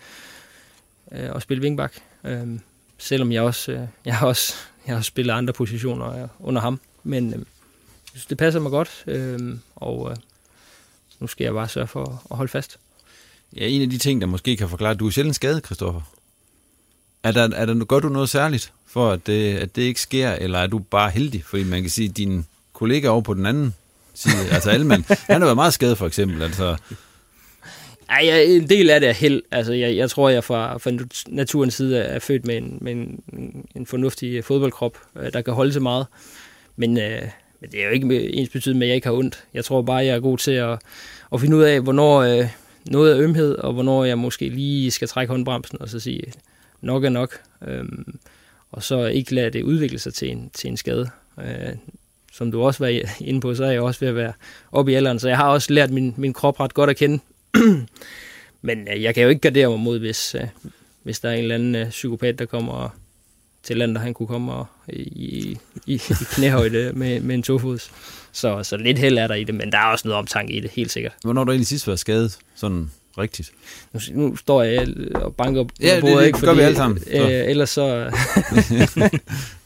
øh, at spille vingbak, øh, selvom jeg også, øh, jeg har også, jeg har spillet andre positioner øh, under ham, men øh, jeg synes, det passer mig godt, øh, og øh, nu skal jeg bare sørge for at holde fast. Ja, en af de ting, der måske kan forklare, du er sjældent skadet, Christoffer. Er der, er der, gør du noget særligt for, at det, at det ikke sker, eller er du bare heldig? Fordi man kan sige, at din kollega over på den anden side, altså Alman, han har været meget skadet for eksempel. Altså, Ej, jeg, en del af det er held. Altså, jeg, jeg tror, jeg fra, fra naturens side er født med en, med en, en fornuftig fodboldkrop, øh, der kan holde så meget. Men, øh, men det er jo ikke ens betydning med, at jeg ikke har ondt. Jeg tror bare, jeg er god til at, at finde ud af, hvornår øh, noget er ømhed, og hvornår jeg måske lige skal trække håndbremsen og så sige, nok er nok. Øhm, og så ikke lade det udvikle sig til en, til en skade. Øh, som du også var inde på, så er jeg også ved at være oppe i alderen, så jeg har også lært min, min krop ret godt at kende. men øh, jeg kan jo ikke gardere mig mod, hvis, øh, hvis der er en eller anden øh, psykopat, der kommer til landet, han kunne komme og, i, i, i knæhøjde med, med en tofods. Så, så lidt held er der i det, men der er også noget omtanke i det, helt sikkert. Hvornår har du egentlig sidst været skadet? Sådan rigtigt? Nu, nu står jeg og banker på ja, bordet, det, ikke? Fordi, gør vi alle sammen. Så. Øh, ellers så...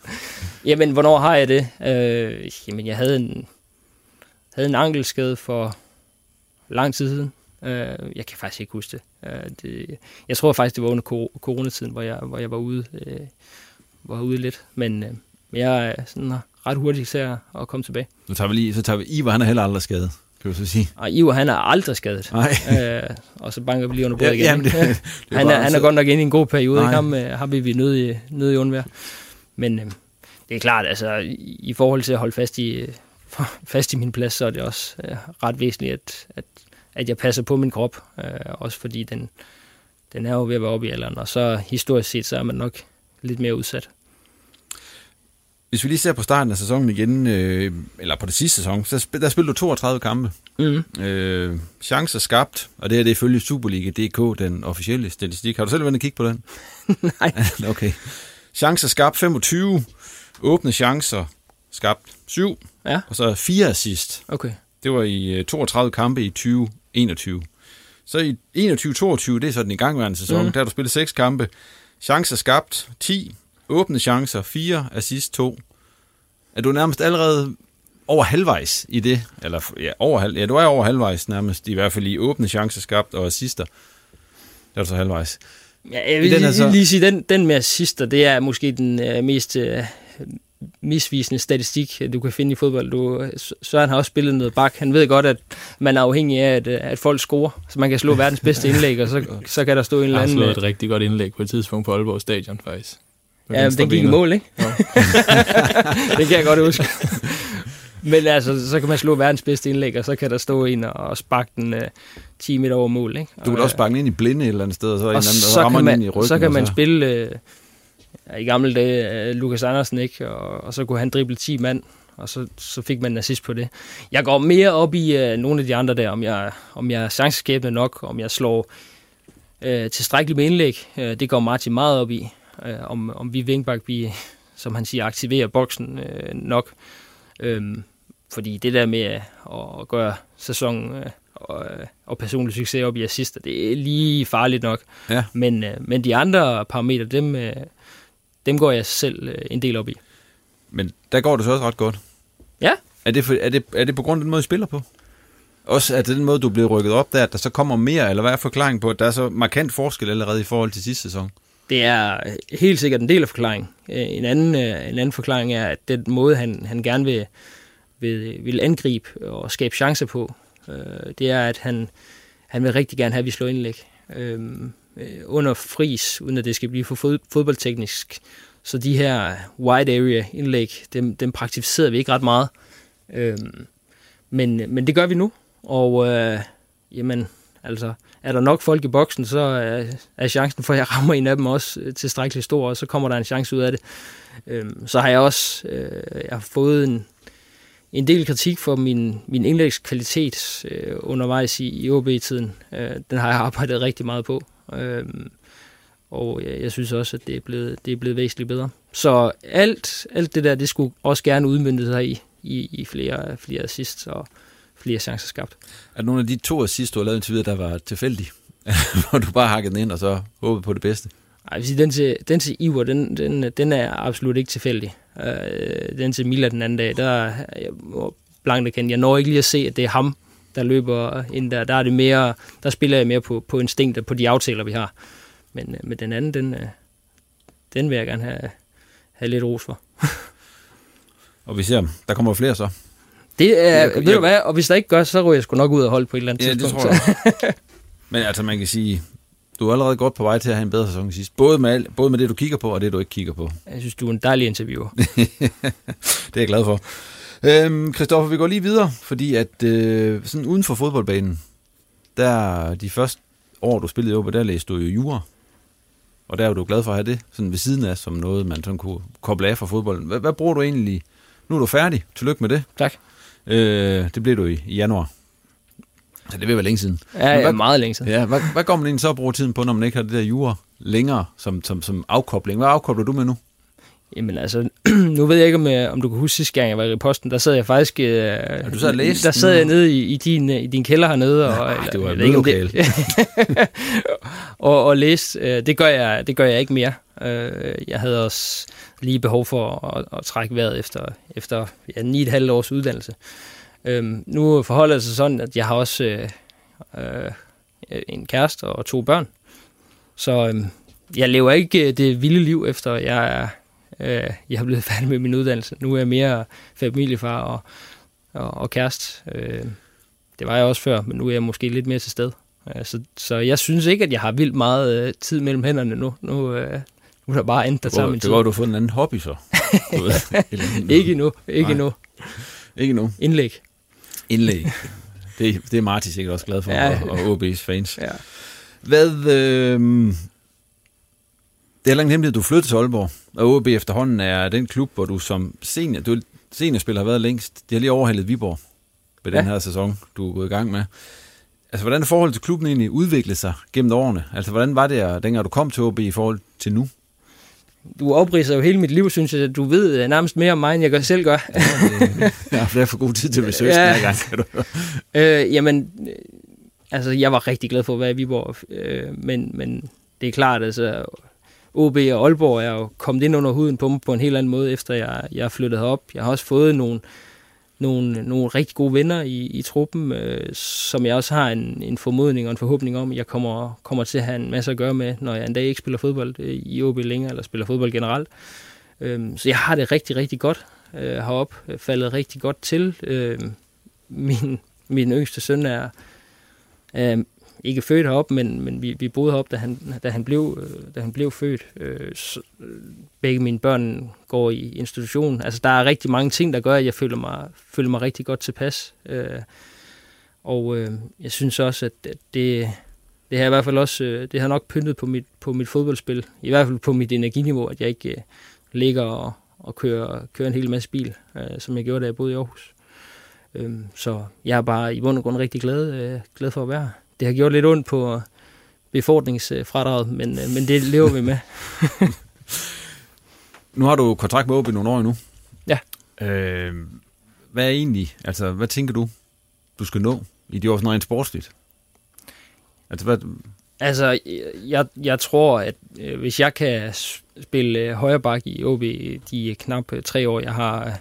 jamen, hvornår har jeg det? Øh, jamen, jeg havde en, havde en ankelskade for lang tid siden. Øh, jeg kan faktisk ikke huske det. Øh, det. Jeg tror faktisk, det var under coronatiden, hvor jeg, hvor jeg var ude, øh, var ude lidt. Men øh, jeg er sådan ret hurtigt til at, at komme tilbage. Nu tager vi lige, så tager vi Ivar, han er heller aldrig skadet, kan du så sige. Og Ivar, han er aldrig skadet. Nej. Øh, og så banker vi lige under bordet Ja, igen. jamen, det- det er han, er, han er godt nok inde i en god periode. Nej. Ikke? Ham øh, har vi, vi nødt i, nød i undvær. Men øh, det er klart, altså i, forhold til at holde fast i, fast i min plads, så er det også øh, ret væsentligt, at, at, at jeg passer på min krop. Øh, også fordi den, den er jo ved at være oppe i alderen. Og så historisk set, så er man nok lidt mere udsat. Hvis vi lige ser på starten af sæsonen igen, øh, eller på det sidste sæson, så spil, der spillede du 32 kampe. Mm. Øh, chancer skabt, og det her det er ifølge Superliga.dk, den officielle statistik. Har du selv været og kigge på den? Nej. okay. Chancer skabt 25, åbne chancer skabt 7, Ja. og så 4 assist. Okay. Det var i øh, 32 kampe i 2021. Så i 21-22, det er så den igangværende sæson, Mm. der har du spillet 6 kampe. Chancer skabt 10, åbne chancer 4, assist 2. Er du nærmest allerede over halvvejs i det? Eller ja, over halv, ja, du er over halvvejs nærmest, i hvert fald i åbne chancer skabt og assister. Der er du så halvvejs. Ja, jeg vil den den er så- lige sige, den, den med assister, det er måske den øh, mest øh, misvisende statistik, du kan finde i fodbold. Du, Søren har også spillet noget bak. Han ved godt, at man er afhængig af, at, øh, at folk scorer, så man kan slå verdens bedste indlæg, og så, så kan der stå en Jeg eller har anden... slået øh, et rigtig godt indlæg på et tidspunkt på Aalborg Stadion, faktisk. Ja, men den gik i mål, ikke? det kan jeg godt huske. Men altså, så kan man slå verdens bedste indlæg, og så kan der stå en og sparke den øh, 10 meter over mål, ikke? Du kan Og, også sparke den ind i blinde et eller andet sted, og så er en og anden, der så rammer kan den ind i man, ryggen. så kan og man spille øh, ja, i gamle dage øh, Lukas Andersen, ikke? Og, og så kunne han drible 10 mand, og så, så fik man en assist på det. Jeg går mere op i øh, nogle af de andre der, om jeg, om jeg er chanceskabende nok, om jeg slår øh, tilstrækkeligt med indlæg. Øh, det går Martin meget op i. Øh, om, om vi vinkbak, vi, som han siger, aktiverer boksen øh, nok. Øhm, fordi det der med at, gøre sæson øh, og, øh, og personlig succes op i assister, det er lige farligt nok. Ja. Men, øh, men de andre parametre, dem, øh, dem går jeg selv øh, en del op i. Men der går det så også ret godt. Ja. Er det, for, er det, er det på grund af den måde, I spiller på? Også at den måde, du bliver rykket op der, at der så kommer mere, eller hvad er forklaringen på, at der er så markant forskel allerede i forhold til sidste sæson? Det er helt sikkert en del af forklaringen. Øh, En anden, øh, en anden forklaring er, at den måde, han, han gerne vil, vil, vil angribe og skabe chancer på, øh, det er, at han, han vil rigtig gerne have, at vi slår indlæg. Øh, under fris, uden at det skal blive for fod, fodboldteknisk. Så de her wide area indlæg, dem, dem praktiserer vi ikke ret meget. Øh, men, men det gør vi nu, og øh, jamen, altså, er der nok folk i boksen, så er, er chancen for, at jeg rammer en af dem også øh, tilstrækkeligt stor, og så kommer der en chance ud af det. Øhm, så har jeg også øh, jeg har fået en, en del kritik for min, min indlægskvalitet øh, undervejs i, i OB-tiden. Øh, den har jeg arbejdet rigtig meget på. Øhm, og jeg, jeg synes også, at det er blevet, det er blevet væsentligt bedre. Så alt, alt det der, det skulle også gerne udmynde sig i, i, i flere, flere assists og flere chancer skabt. Er der nogle af de to assist, du har lavet indtil videre, der var tilfældige? Hvor du bare hakkede den ind, og så håbede på det bedste? Ej, sige, den til, den til Iver, den, den, den er absolut ikke tilfældig. Øh, den til Mila den anden dag, der er jeg blankt erkende, jeg når ikke lige at se, at det er ham, der løber ind der. Der er det mere, der spiller jeg mere på, på instinkt og på de aftaler, vi har. Men, øh, men den anden, den, øh, den vil jeg gerne have, have lidt ros for. Og vi ser, der kommer flere så. Det er, Jeg- ved jeg- du hvad, og hvis der ikke gør, så ryger jeg sgu nok ud og holde på et eller andet Ja, det tidspunkt. tror jeg. Men altså, man kan sige, du er allerede godt på vej til at have en bedre sæson sidst. Både med, alt, både med det, du kigger på, og det, du ikke kigger på. Jeg synes, du er en dejlig interviewer. det er jeg glad for. Øhm, Christoffer, vi går lige videre, fordi at øh, sådan uden for fodboldbanen, der de første år, du spillede OB, der læste du jo jura. Og der er du glad for at have det sådan ved siden af, som noget, man sådan kunne koble af fra fodbolden. Hvad, hvad bruger du egentlig? Nu er du færdig. Tillykke med det. Tak. Øh, det blev du i, i januar. Så det vil være længe siden. Ja, ja, meget længe siden. Ja, hvad, hvad går man egentlig så at bruge tiden på, når man ikke har det der jura længere som, som, som afkobling? Hvad afkobler du med nu? Jamen altså, nu ved jeg ikke, om, øh, om du kan huske sidste gang, jeg var i posten, der sad jeg faktisk... Øh, ja, du sad og læste? Der sad jeg nede i, i, din, i din kælder hernede. Og, eller, det var et lokal. og, og læste. Øh, det gør, jeg, det gør jeg ikke mere. Øh, jeg havde også lige behov for at, at trække vejret efter, efter ja, 9,5 års uddannelse. Øhm, nu forholder det sig sådan, at jeg har også øh, øh, en kæreste og to børn. Så øh, jeg lever ikke det vilde liv, efter jeg er øh, jeg er blevet færdig med min uddannelse. Nu er jeg mere familiefar og, og, og kæreste. Øh, det var jeg også før, men nu er jeg måske lidt mere til sted. Øh, så, så jeg synes ikke, at jeg har vildt meget øh, tid mellem hænderne nu. Nu, øh, nu er der bare andet, der tager min tid. Det var, du har fået en anden hobby så. ikke endnu. Ikke endnu. Ikke endnu. Indlæg. Indlæg. Det, det er Martin sikkert også glad for, ja. og, og OB's fans. Ja. Hvad... Øh, det er heller ingen hemmelighed, du flyttede til Aalborg, og OB efterhånden er den klub, hvor du som senior, du seniorspiller har været længst. De har lige overhalet Viborg den ja. her sæson, du er gået i gang med. Altså, hvordan er forholdet til klubben egentlig udviklet sig gennem årene? Altså, hvordan var det, dengang du kom til OB i forhold til nu? Du opridser jo hele mit liv, synes jeg. Du ved øh, nærmest mere om mig, end jeg selv gør. ja, det, jeg har for god tid til research ja. gang. Kan du? øh, jamen, øh, altså, jeg var rigtig glad for at være i Viborg, øh, men, men det er klart, altså, OB og Aalborg er jo kommet ind under huden på mig på en helt anden måde, efter jeg, jeg er flyttet herop. Jeg har også fået nogle, nogle, nogle rigtig gode venner i, i truppen, øh, som jeg også har en, en formodning og en forhåbning om, jeg kommer, kommer til at have en masse at gøre med, når jeg en dag ikke spiller fodbold øh, i OB længere, eller spiller fodbold generelt. Øh, så jeg har det rigtig, rigtig godt øh, herop, øh, faldet rigtig godt til. Øh, min, min yngste søn er, er ikke født herop, men, men vi, vi boede herop, da han, da han, blev, øh, da han blev født. Øh, så, øh, begge mine børn går i institution. Altså, der er rigtig mange ting, der gør, at jeg føler mig, føler mig rigtig godt tilpas. Øh, og øh, jeg synes også, at, at det, det har i hvert fald også, øh, det har nok pyntet på mit, på mit fodboldspil. I hvert fald på mit energiniveau, at jeg ikke øh, ligger og, og kører, kører en hel masse bil, øh, som jeg gjorde, da jeg boede i Aarhus. Øh, så jeg er bare i bund og grund rigtig glad, øh, glad for at være her det har gjort lidt ondt på befordringsfradraget, men, øh, men det lever vi med. nu har du kontrakt med OB nogle år nu. Ja. Øh, hvad er egentlig, altså hvad tænker du, du skal nå i de år sådan rent sportsligt? Altså, hvad... altså jeg, jeg tror, at øh, hvis jeg kan spille øh, højre bak i OB de knap øh, tre år, jeg har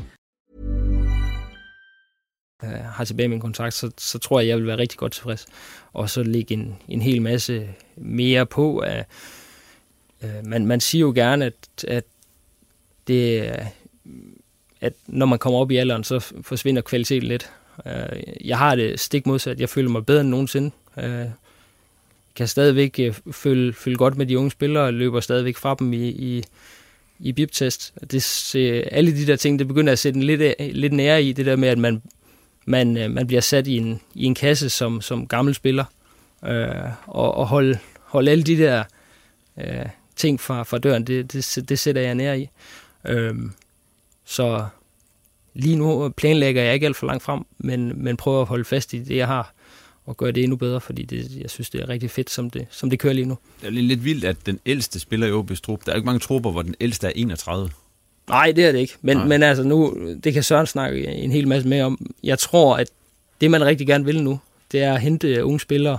har tilbage min kontrakt, så, så tror jeg, jeg vil være rigtig godt tilfreds. Og så lægge en, en hel masse mere på. At, øh, man, man siger jo gerne, at, at det at når man kommer op i alderen, så forsvinder kvaliteten lidt. Øh, jeg har det stik modsat. Jeg føler mig bedre end nogensinde. Øh, kan stadigvæk følge, føle, føle godt med de unge spillere, og løber stadigvæk fra dem i, i, i bip-test. Det, alle de der ting, det begynder at sætte en lidt, lidt nære i, det der med, at man man, øh, man bliver sat i en, i en kasse som, som gammel spiller, øh, og, og holde, holde alle de der øh, ting fra, fra døren, det, det, det sætter jeg nær i. Øh, så lige nu planlægger jeg ikke alt for langt frem, men, men prøver at holde fast i det, jeg har, og gøre det endnu bedre, fordi det, jeg synes, det er rigtig fedt, som det, som det kører lige nu. Det er lidt vildt, at den ældste spiller i OB's trup, der er ikke mange trupper, hvor den ældste er 31. Nej, det er det ikke. Men, men altså nu, det kan Søren snakke en hel masse mere om. Jeg tror, at det man rigtig gerne vil nu, det er at hente unge spillere.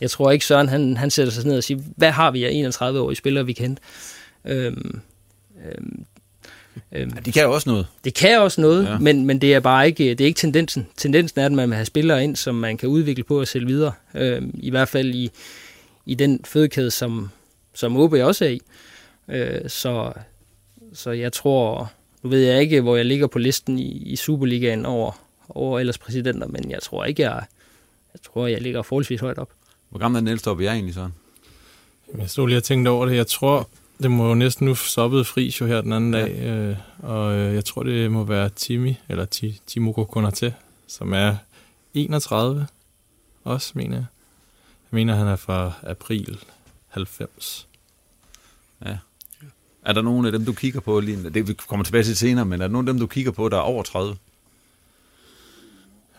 Jeg tror ikke, Søren han, han sætter sig ned og siger, hvad har vi af 31-årige spillere, vi kan hente? Øhm, øhm, øhm, ja, de kan jo også noget. Det kan også noget, ja. men, men det er bare ikke, det er ikke tendensen. Tendensen er, at man vil have spillere ind, som man kan udvikle på og sælge videre. Øhm, I hvert fald i, i den fødekæde, som, som OB også er i. Øh, så, så jeg tror, nu ved jeg ikke, hvor jeg ligger på listen i, i Superligaen over, over ellers præsidenter, men jeg tror ikke, jeg, jeg tror, jeg ligger forholdsvis højt op. Hvor gammel er den ældste op, jeg egentlig sådan? Jeg stod lige og tænkte over det. Jeg tror, det må jo næsten nu stoppet fri jo her den anden dag, øh, og øh, jeg tror, det må være Timi, eller Ti, Timoko Konate, som er 31 også, mener jeg. Jeg mener, han er fra april 90. Ja. Er der nogen af dem, du kigger på lige Det vi kommer tilbage til senere, men er der nogen af dem, du kigger på, der er over 30?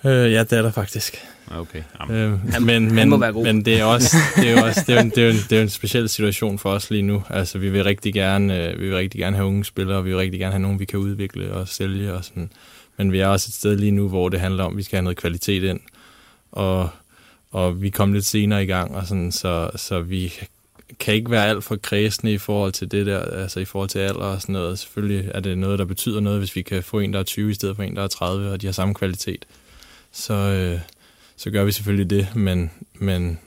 Øh, ja, det er der faktisk. Okay. Øh, men, men, må være god. men det er også, det er også, det er jo en, det er en, det er en speciel situation for os lige nu. Altså, vi vil rigtig gerne, øh, vi vil rigtig gerne have unge spillere, og vi vil rigtig gerne have nogen, vi kan udvikle og sælge og sådan. Men vi er også et sted lige nu, hvor det handler om, at vi skal have noget kvalitet ind. Og, og vi kom lidt senere i gang, og sådan, så, så vi kan ikke være alt for kredsende i forhold til det der, altså i forhold til alder og sådan noget. Selvfølgelig er det noget, der betyder noget, hvis vi kan få en, der er 20 i stedet for en, der er 30, og de har samme kvalitet. Så, øh, så gør vi selvfølgelig det, men, men,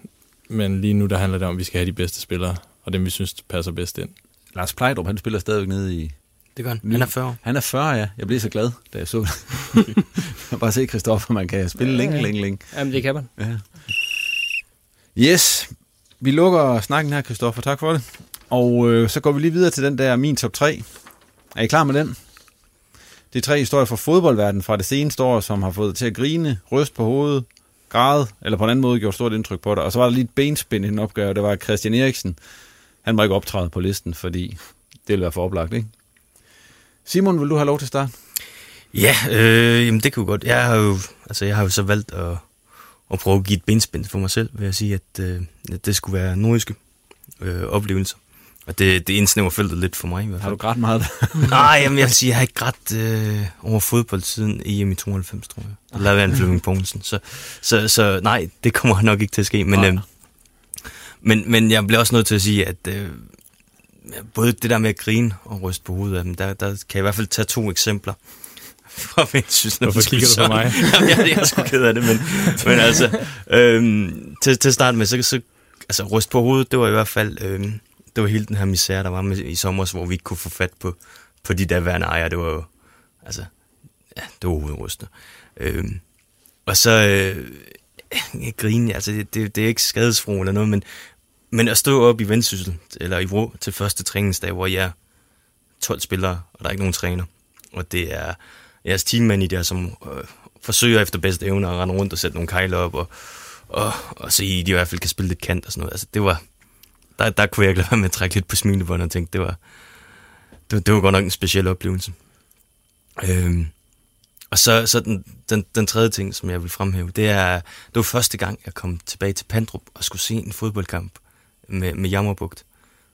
men lige nu der handler det om, at vi skal have de bedste spillere, og dem vi synes passer bedst ind. Lars Plejdrup, han spiller stadigvæk nede i... Det gør han. Han er 40. Han er 40, ja. Jeg blev så glad, da jeg så det. bare se, Christoffer, man kan spille længe, længe, længe. Jamen, det kan man. Ja. Yes, vi lukker snakken her, Kristoffer. Tak for det. Og øh, så går vi lige videre til den der min top 3. Er I klar med den? Det er tre historier fra fodboldverdenen fra det seneste år, som har fået dig til at grine, ryste på hovedet, græde, eller på en anden måde gjort stort indtryk på dig. Og så var der lige et benspænd i den opgave, det var Christian Eriksen. Han var ikke optræde på listen, fordi det ville være for oplagt, ikke? Simon, vil du have lov til at starte? Ja, øh, jamen det kunne godt. Jeg har jo, altså jeg har jo så valgt at, at prøve at give et benspænd for mig selv, ved at sige, at, øh, at det skulle være nordiske øh, oplevelser. Og det, det indsnæver feltet lidt for mig i hvert fald. Har du grædt meget? Nej, jamen jeg vil sige, jeg har ikke grædt øh, over fodbold siden EM i 92, tror jeg. Der lavede jeg en Flemming Poulsen. Så, så, så nej, det kommer nok ikke til at ske. Men, øh, men, men jeg bliver også nødt til at sige, at øh, både det der med at grine og ryste på hovedet af dem, der, der kan jeg i hvert fald tage to eksempler fra Vendsyssel. Hvorfor kigger du på mig? Jamen, jeg, jeg er sgu ked af det, men, men altså, øhm, til, til at starte med, så, så altså, ryst på hovedet, det var i hvert fald, øhm, det var hele den her misære, der var med, i sommer, hvor vi ikke kunne få fat på, på de der værende ejere. Det var jo, altså, ja, det var hovedrystende. Øhm, og så, øh, jeg grine, altså, det, det, det er ikke skadesfro eller noget, men, men at stå op i Vendsyssel, eller i Vrå, til første træningsdag, hvor jeg er 12 spillere, og der er ikke nogen træner, og det er jeres teammand i der, som øh, forsøger efter bedste evne at rende rundt og sætte nogle kejler op, og, og, og se, at de i hvert fald kan spille lidt kant og sådan noget. Altså, det var, der, der kunne jeg ikke lade være med at trække lidt på smilebåndet og tænke, det var, det, det var godt nok en speciel oplevelse. Øhm, og så, så den, den, den tredje ting, som jeg vil fremhæve, det er, det var første gang, jeg kom tilbage til Pandrup og skulle se en fodboldkamp med, med Jammerbugt.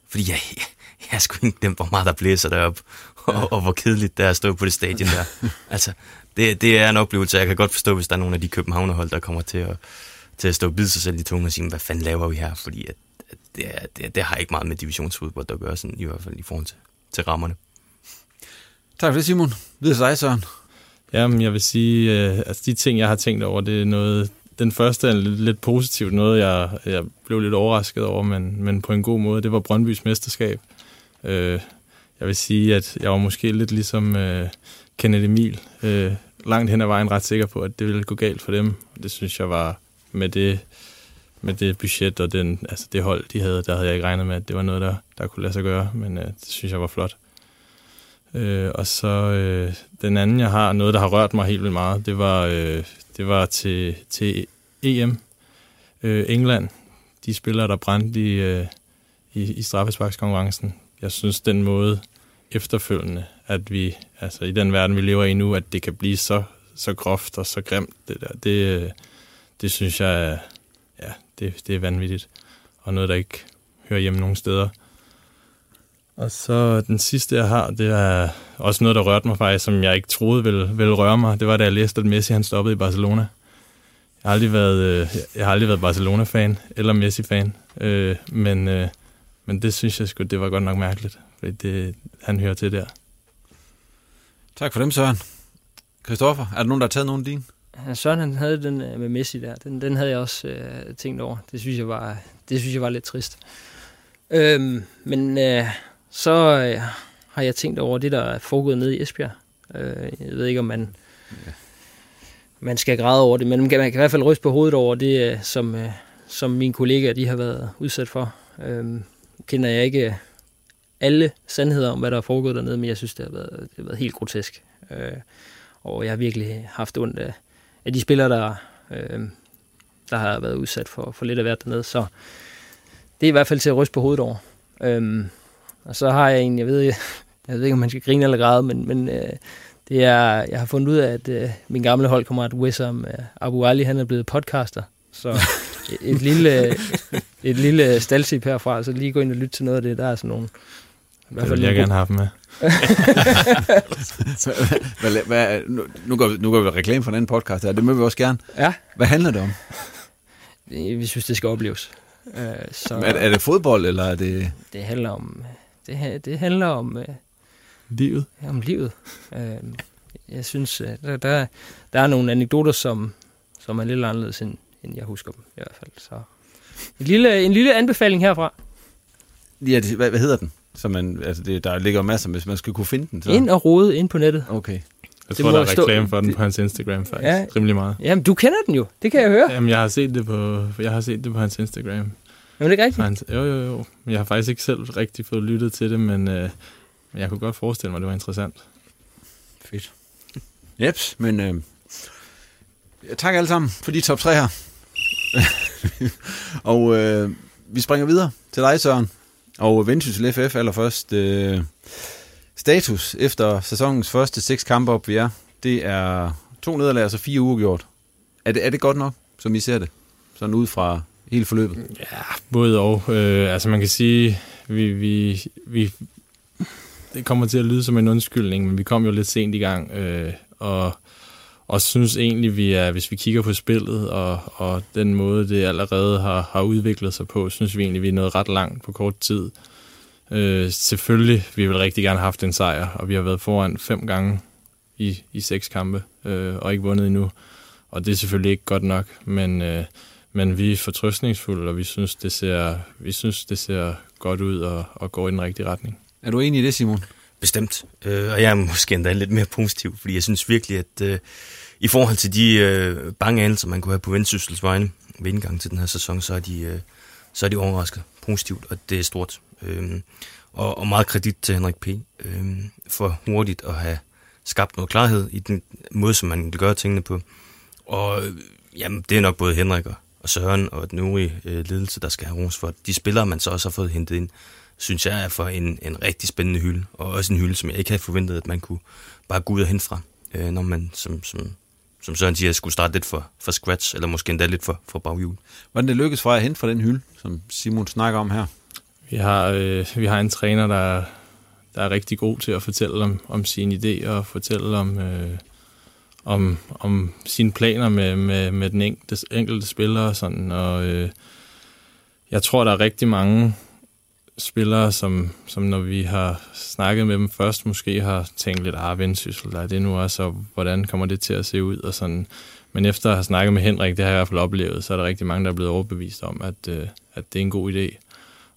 Fordi jeg, jeg, jeg skulle ikke glemt, hvor meget der blæser deroppe, og, og hvor kedeligt det er at stå på det stadion der. altså, det, det er en oplevelse, jeg kan godt forstå, hvis der er nogle af de københavnerhold, der kommer til at, til at stå og bide sig selv i tungen og sige, hvad fanden laver vi her? Fordi at, at det, er, det, det har ikke meget med divisionsfodbold at gøre, sådan, i hvert fald i forhold til, til rammerne. Tak for det, Simon. Videre til dig, Søren. Jamen, jeg vil sige, øh, altså de ting, jeg har tænkt over, det er noget... Den første er lidt, lidt positivt, noget jeg, jeg blev lidt overrasket over, men, men på en god måde. Det var Brøndbys mesterskab. Øh, jeg vil sige, at jeg var måske lidt ligesom øh, Kenneth Emil. Øh, langt hen ad vejen ret sikker på, at det ville gå galt for dem. Det synes jeg var med det, med det budget og den, altså det hold, de havde, der havde jeg ikke regnet med, at det var noget, der, der kunne lade sig gøre, men øh, det synes jeg var flot. Øh, og så øh, den anden, jeg har, noget, der har rørt mig helt vildt meget, det var, øh, det var til, til EM. Øh, England, de spillere, der brændte i, øh, i, i straffesparkskonkurrencen. Jeg synes, den måde efterfølgende, at vi, altså i den verden, vi lever i nu, at det kan blive så, så groft og så grimt, det der, det, det synes jeg, ja, det, det er vanvittigt. Og noget, der ikke hører hjemme nogen steder. Og så den sidste, jeg har, det er også noget, der rørte mig faktisk, som jeg ikke troede ville, ville røre mig. Det var, da jeg læste, at Messi han stoppede i Barcelona. Jeg har aldrig været, øh, jeg har aldrig været Barcelona-fan eller Messi-fan, øh, men, øh, men det synes jeg sgu, det var godt nok mærkeligt, fordi det, han hører til der. Tak for dem, Søren. Christoffer, er der nogen, der har taget nogen af dine? Ja, Søren han havde den øh, med Messi der. Den, den havde jeg også øh, tænkt over. Det synes jeg var, det synes jeg var lidt trist. Øhm, men øh, så øh, har jeg tænkt over det, der er foregået nede i Esbjerg. Øh, jeg ved ikke, om man man skal græde over det, men man kan, man kan i hvert fald ryste på hovedet over det, øh, som, øh, som mine kollegaer de har været udsat for. Øhm, kender jeg ikke alle sandheder om, hvad der er foregået dernede, men jeg synes, det har været, det har været helt grotesk. Øh, og jeg har virkelig haft ondt af, af de spillere, der, øh, der har været udsat for, for lidt af hvert dernede. Så det er i hvert fald til at ryste på hovedet over. Øhm, og så har jeg en, jeg ved, jeg, jeg ved ikke, om man skal grine eller græde, men, men øh, det er, jeg har fundet ud af, at øh, min gamle holdkammerat Wissam øh, Abu Ali, han er blevet podcaster. Så et lille, et lille staltip herfra, så lige gå ind og lytte til noget af det. Der er sådan nogle... I hvert fald det vil jeg gerne have med. hvad, hvad, nu, nu, går vi, nu går vi reklame for den podcast her. Det må vi også gerne. Ja. Hvad handler det om? Vi synes, det skal opleves. Uh, så, er, er det fodbold, eller er det... Det handler om... Det, det handler om... Uh, livet? Om livet. Uh, jeg synes, uh, der, der, der er nogle anekdoter, som, som er lidt anderledes, end, end jeg husker dem i hvert fald. Så en lille, en lille anbefaling herfra. Ja, det, hvad, hvad hedder den? Så man, altså det, der ligger masser, hvis man skal kunne finde den. Så. Ind og rode ind på nettet. Okay. Jeg det tror, der er reklame for den på hans Instagram faktisk. Ja. Rimelig meget. Jamen, du kender den jo. Det kan jeg høre. Jamen, jeg har set det på, jeg har set det på hans Instagram. Jamen, det er ikke rigtigt? Hans, jo, jo, jo. Jeg har faktisk ikke selv rigtig fået lyttet til det, men øh, jeg kunne godt forestille mig, at det var interessant. Fedt. Jeps, men øh, tak alle sammen for de top 3 her. og øh, vi springer videre til dig, Søren. Og Vendsyssel FF allerførst. Øh, status efter sæsonens første seks kampe op, vi er. Det er to nederlag, altså fire uger gjort. Er det, er det godt nok, som I ser det? Sådan ud fra hele forløbet? Ja, både og. Øh, altså man kan sige, vi, vi, vi, det kommer til at lyde som en undskyldning, men vi kom jo lidt sent i gang, øh, og og synes egentlig, vi er, hvis vi kigger på spillet og, og den måde, det allerede har, har udviklet sig på, synes vi egentlig, vi er nået ret langt på kort tid. Øh, selvfølgelig, vi vil rigtig gerne have haft en sejr, og vi har været foran fem gange i, i seks kampe, øh, og ikke vundet endnu. Og det er selvfølgelig ikke godt nok, men, øh, men vi er fortrøstningsfulde, og vi synes, det ser, vi synes, det ser godt ud og, og går i den rigtige retning. Er du enig i det, Simon? Bestemt. Øh, og jeg er måske endda lidt mere positiv, fordi jeg synes virkelig, at øh, i forhold til de øh, bange anelser, man kunne have på Vendsyssels vegne ved indgang til den her sæson, så er de, øh, så er de overrasket positivt, og det er stort. Øh, og, og meget kredit til Henrik P. Øh, for hurtigt at have skabt noget klarhed i den måde, som man gør gøre tingene på. Og øh, jamen, det er nok både Henrik og Søren og den øvrige øh, ledelse, der skal have ros for. De spillere, man så også har fået hentet ind, synes jeg er for en, en rigtig spændende hylde, og også en hylde, som jeg ikke havde forventet, at man kunne bare gå ud og hente fra, øh, når man, som, som, som Søren siger, skulle starte lidt for, for scratch, eller måske endda lidt for, for baghjul. Hvordan det lykkedes for at hente fra den hylde, som Simon snakker om her? Vi har, øh, vi har en træner, der, der er rigtig god til at fortælle om, om sine idéer, og fortælle om, øh, om, om sine planer med, med, med den enkelte, enkelte spiller. Og sådan, og øh, jeg tror, der er rigtig mange spillere, som, som når vi har snakket med dem først, måske har tænkt lidt, ah, vendsyssel, der er det nu også, og hvordan kommer det til at se ud, og sådan. Men efter at have snakket med Henrik, det har jeg i hvert fald oplevet, så er der rigtig mange, der er blevet overbevist om, at, øh, at det er en god idé.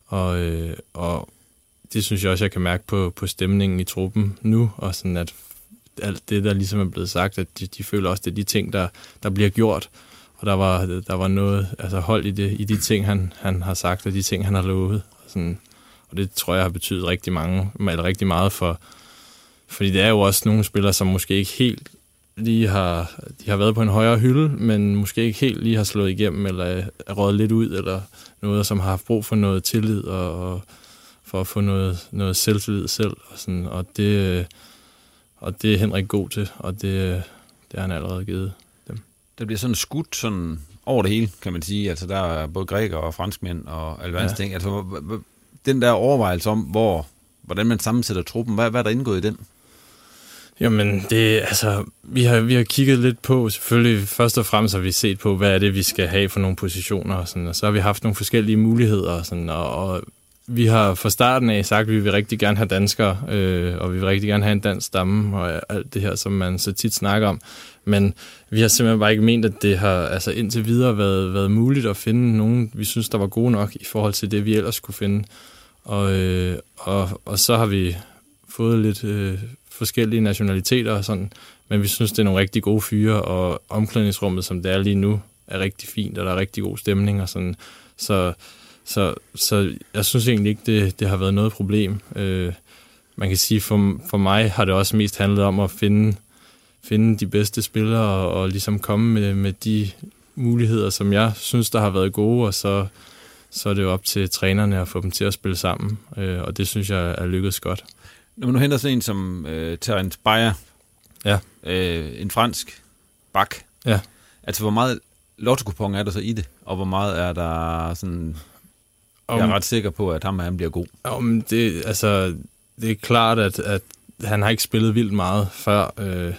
Og, øh, og det synes jeg også, jeg kan mærke på, på stemningen i truppen nu, og sådan at alt det, der ligesom er blevet sagt, at de, de føler også, det er de ting, der, der bliver gjort. Og der var, der var noget altså hold i, det, i de ting, han, han har sagt, og de ting, han har lovet. Sådan, og det tror jeg har betydet rigtig, mange, eller rigtig meget for, fordi det er jo også nogle spillere, som måske ikke helt lige har, de har været på en højere hylde, men måske ikke helt lige har slået igennem, eller er røget lidt ud, eller noget, som har haft brug for noget tillid, og, og for at få noget, noget selvtillid selv. Og, sådan, og, det, og det er Henrik god til, og det, det har han allerede givet dem. Der bliver sådan skudt sådan over det hele, kan man sige. Altså, der er både grækere og franskmænd og alverdens ja. ting. Altså, den der overvejelse om, hvor, hvordan man sammensætter truppen, hvad, hvad er der indgået i den? Jamen, det, altså, vi har, vi har kigget lidt på, selvfølgelig først og fremmest har vi set på, hvad er det, vi skal have for nogle positioner, og, sådan, og så har vi haft nogle forskellige muligheder, og, sådan, og, og vi har fra starten af sagt, at vi vil rigtig gerne have danskere, øh, og vi vil rigtig gerne have en dansk stamme, og alt det her, som man så tit snakker om. Men vi har simpelthen bare ikke ment, at det har altså indtil videre været, været muligt at finde nogen, vi synes, der var gode nok i forhold til det, vi ellers kunne finde. Og, øh, og, og så har vi fået lidt, øh, forskellige nationaliteter og sådan, men vi synes, det er nogle rigtig gode fyre, og omklædningsrummet, som det er lige nu, er rigtig fint, og der er rigtig god stemning og sådan. Så, så, så jeg synes egentlig ikke, det, det har været noget problem. Øh, man kan sige, for, for mig har det også mest handlet om at finde, finde de bedste spillere og, og ligesom komme med, med de muligheder, som jeg synes, der har været gode, og så, så er det jo op til trænerne at få dem til at spille sammen, øh, og det synes jeg er lykkedes godt. Når man nu henter sådan en som øh, Terence Bayer, ja. øh, en fransk bak, ja. altså hvor meget lotto er der så i det, og hvor meget er der sådan... Om, jeg er ret sikker på, at ham han bliver god. Om det, altså, det er klart, at, at han har ikke spillet vildt meget før. Øh,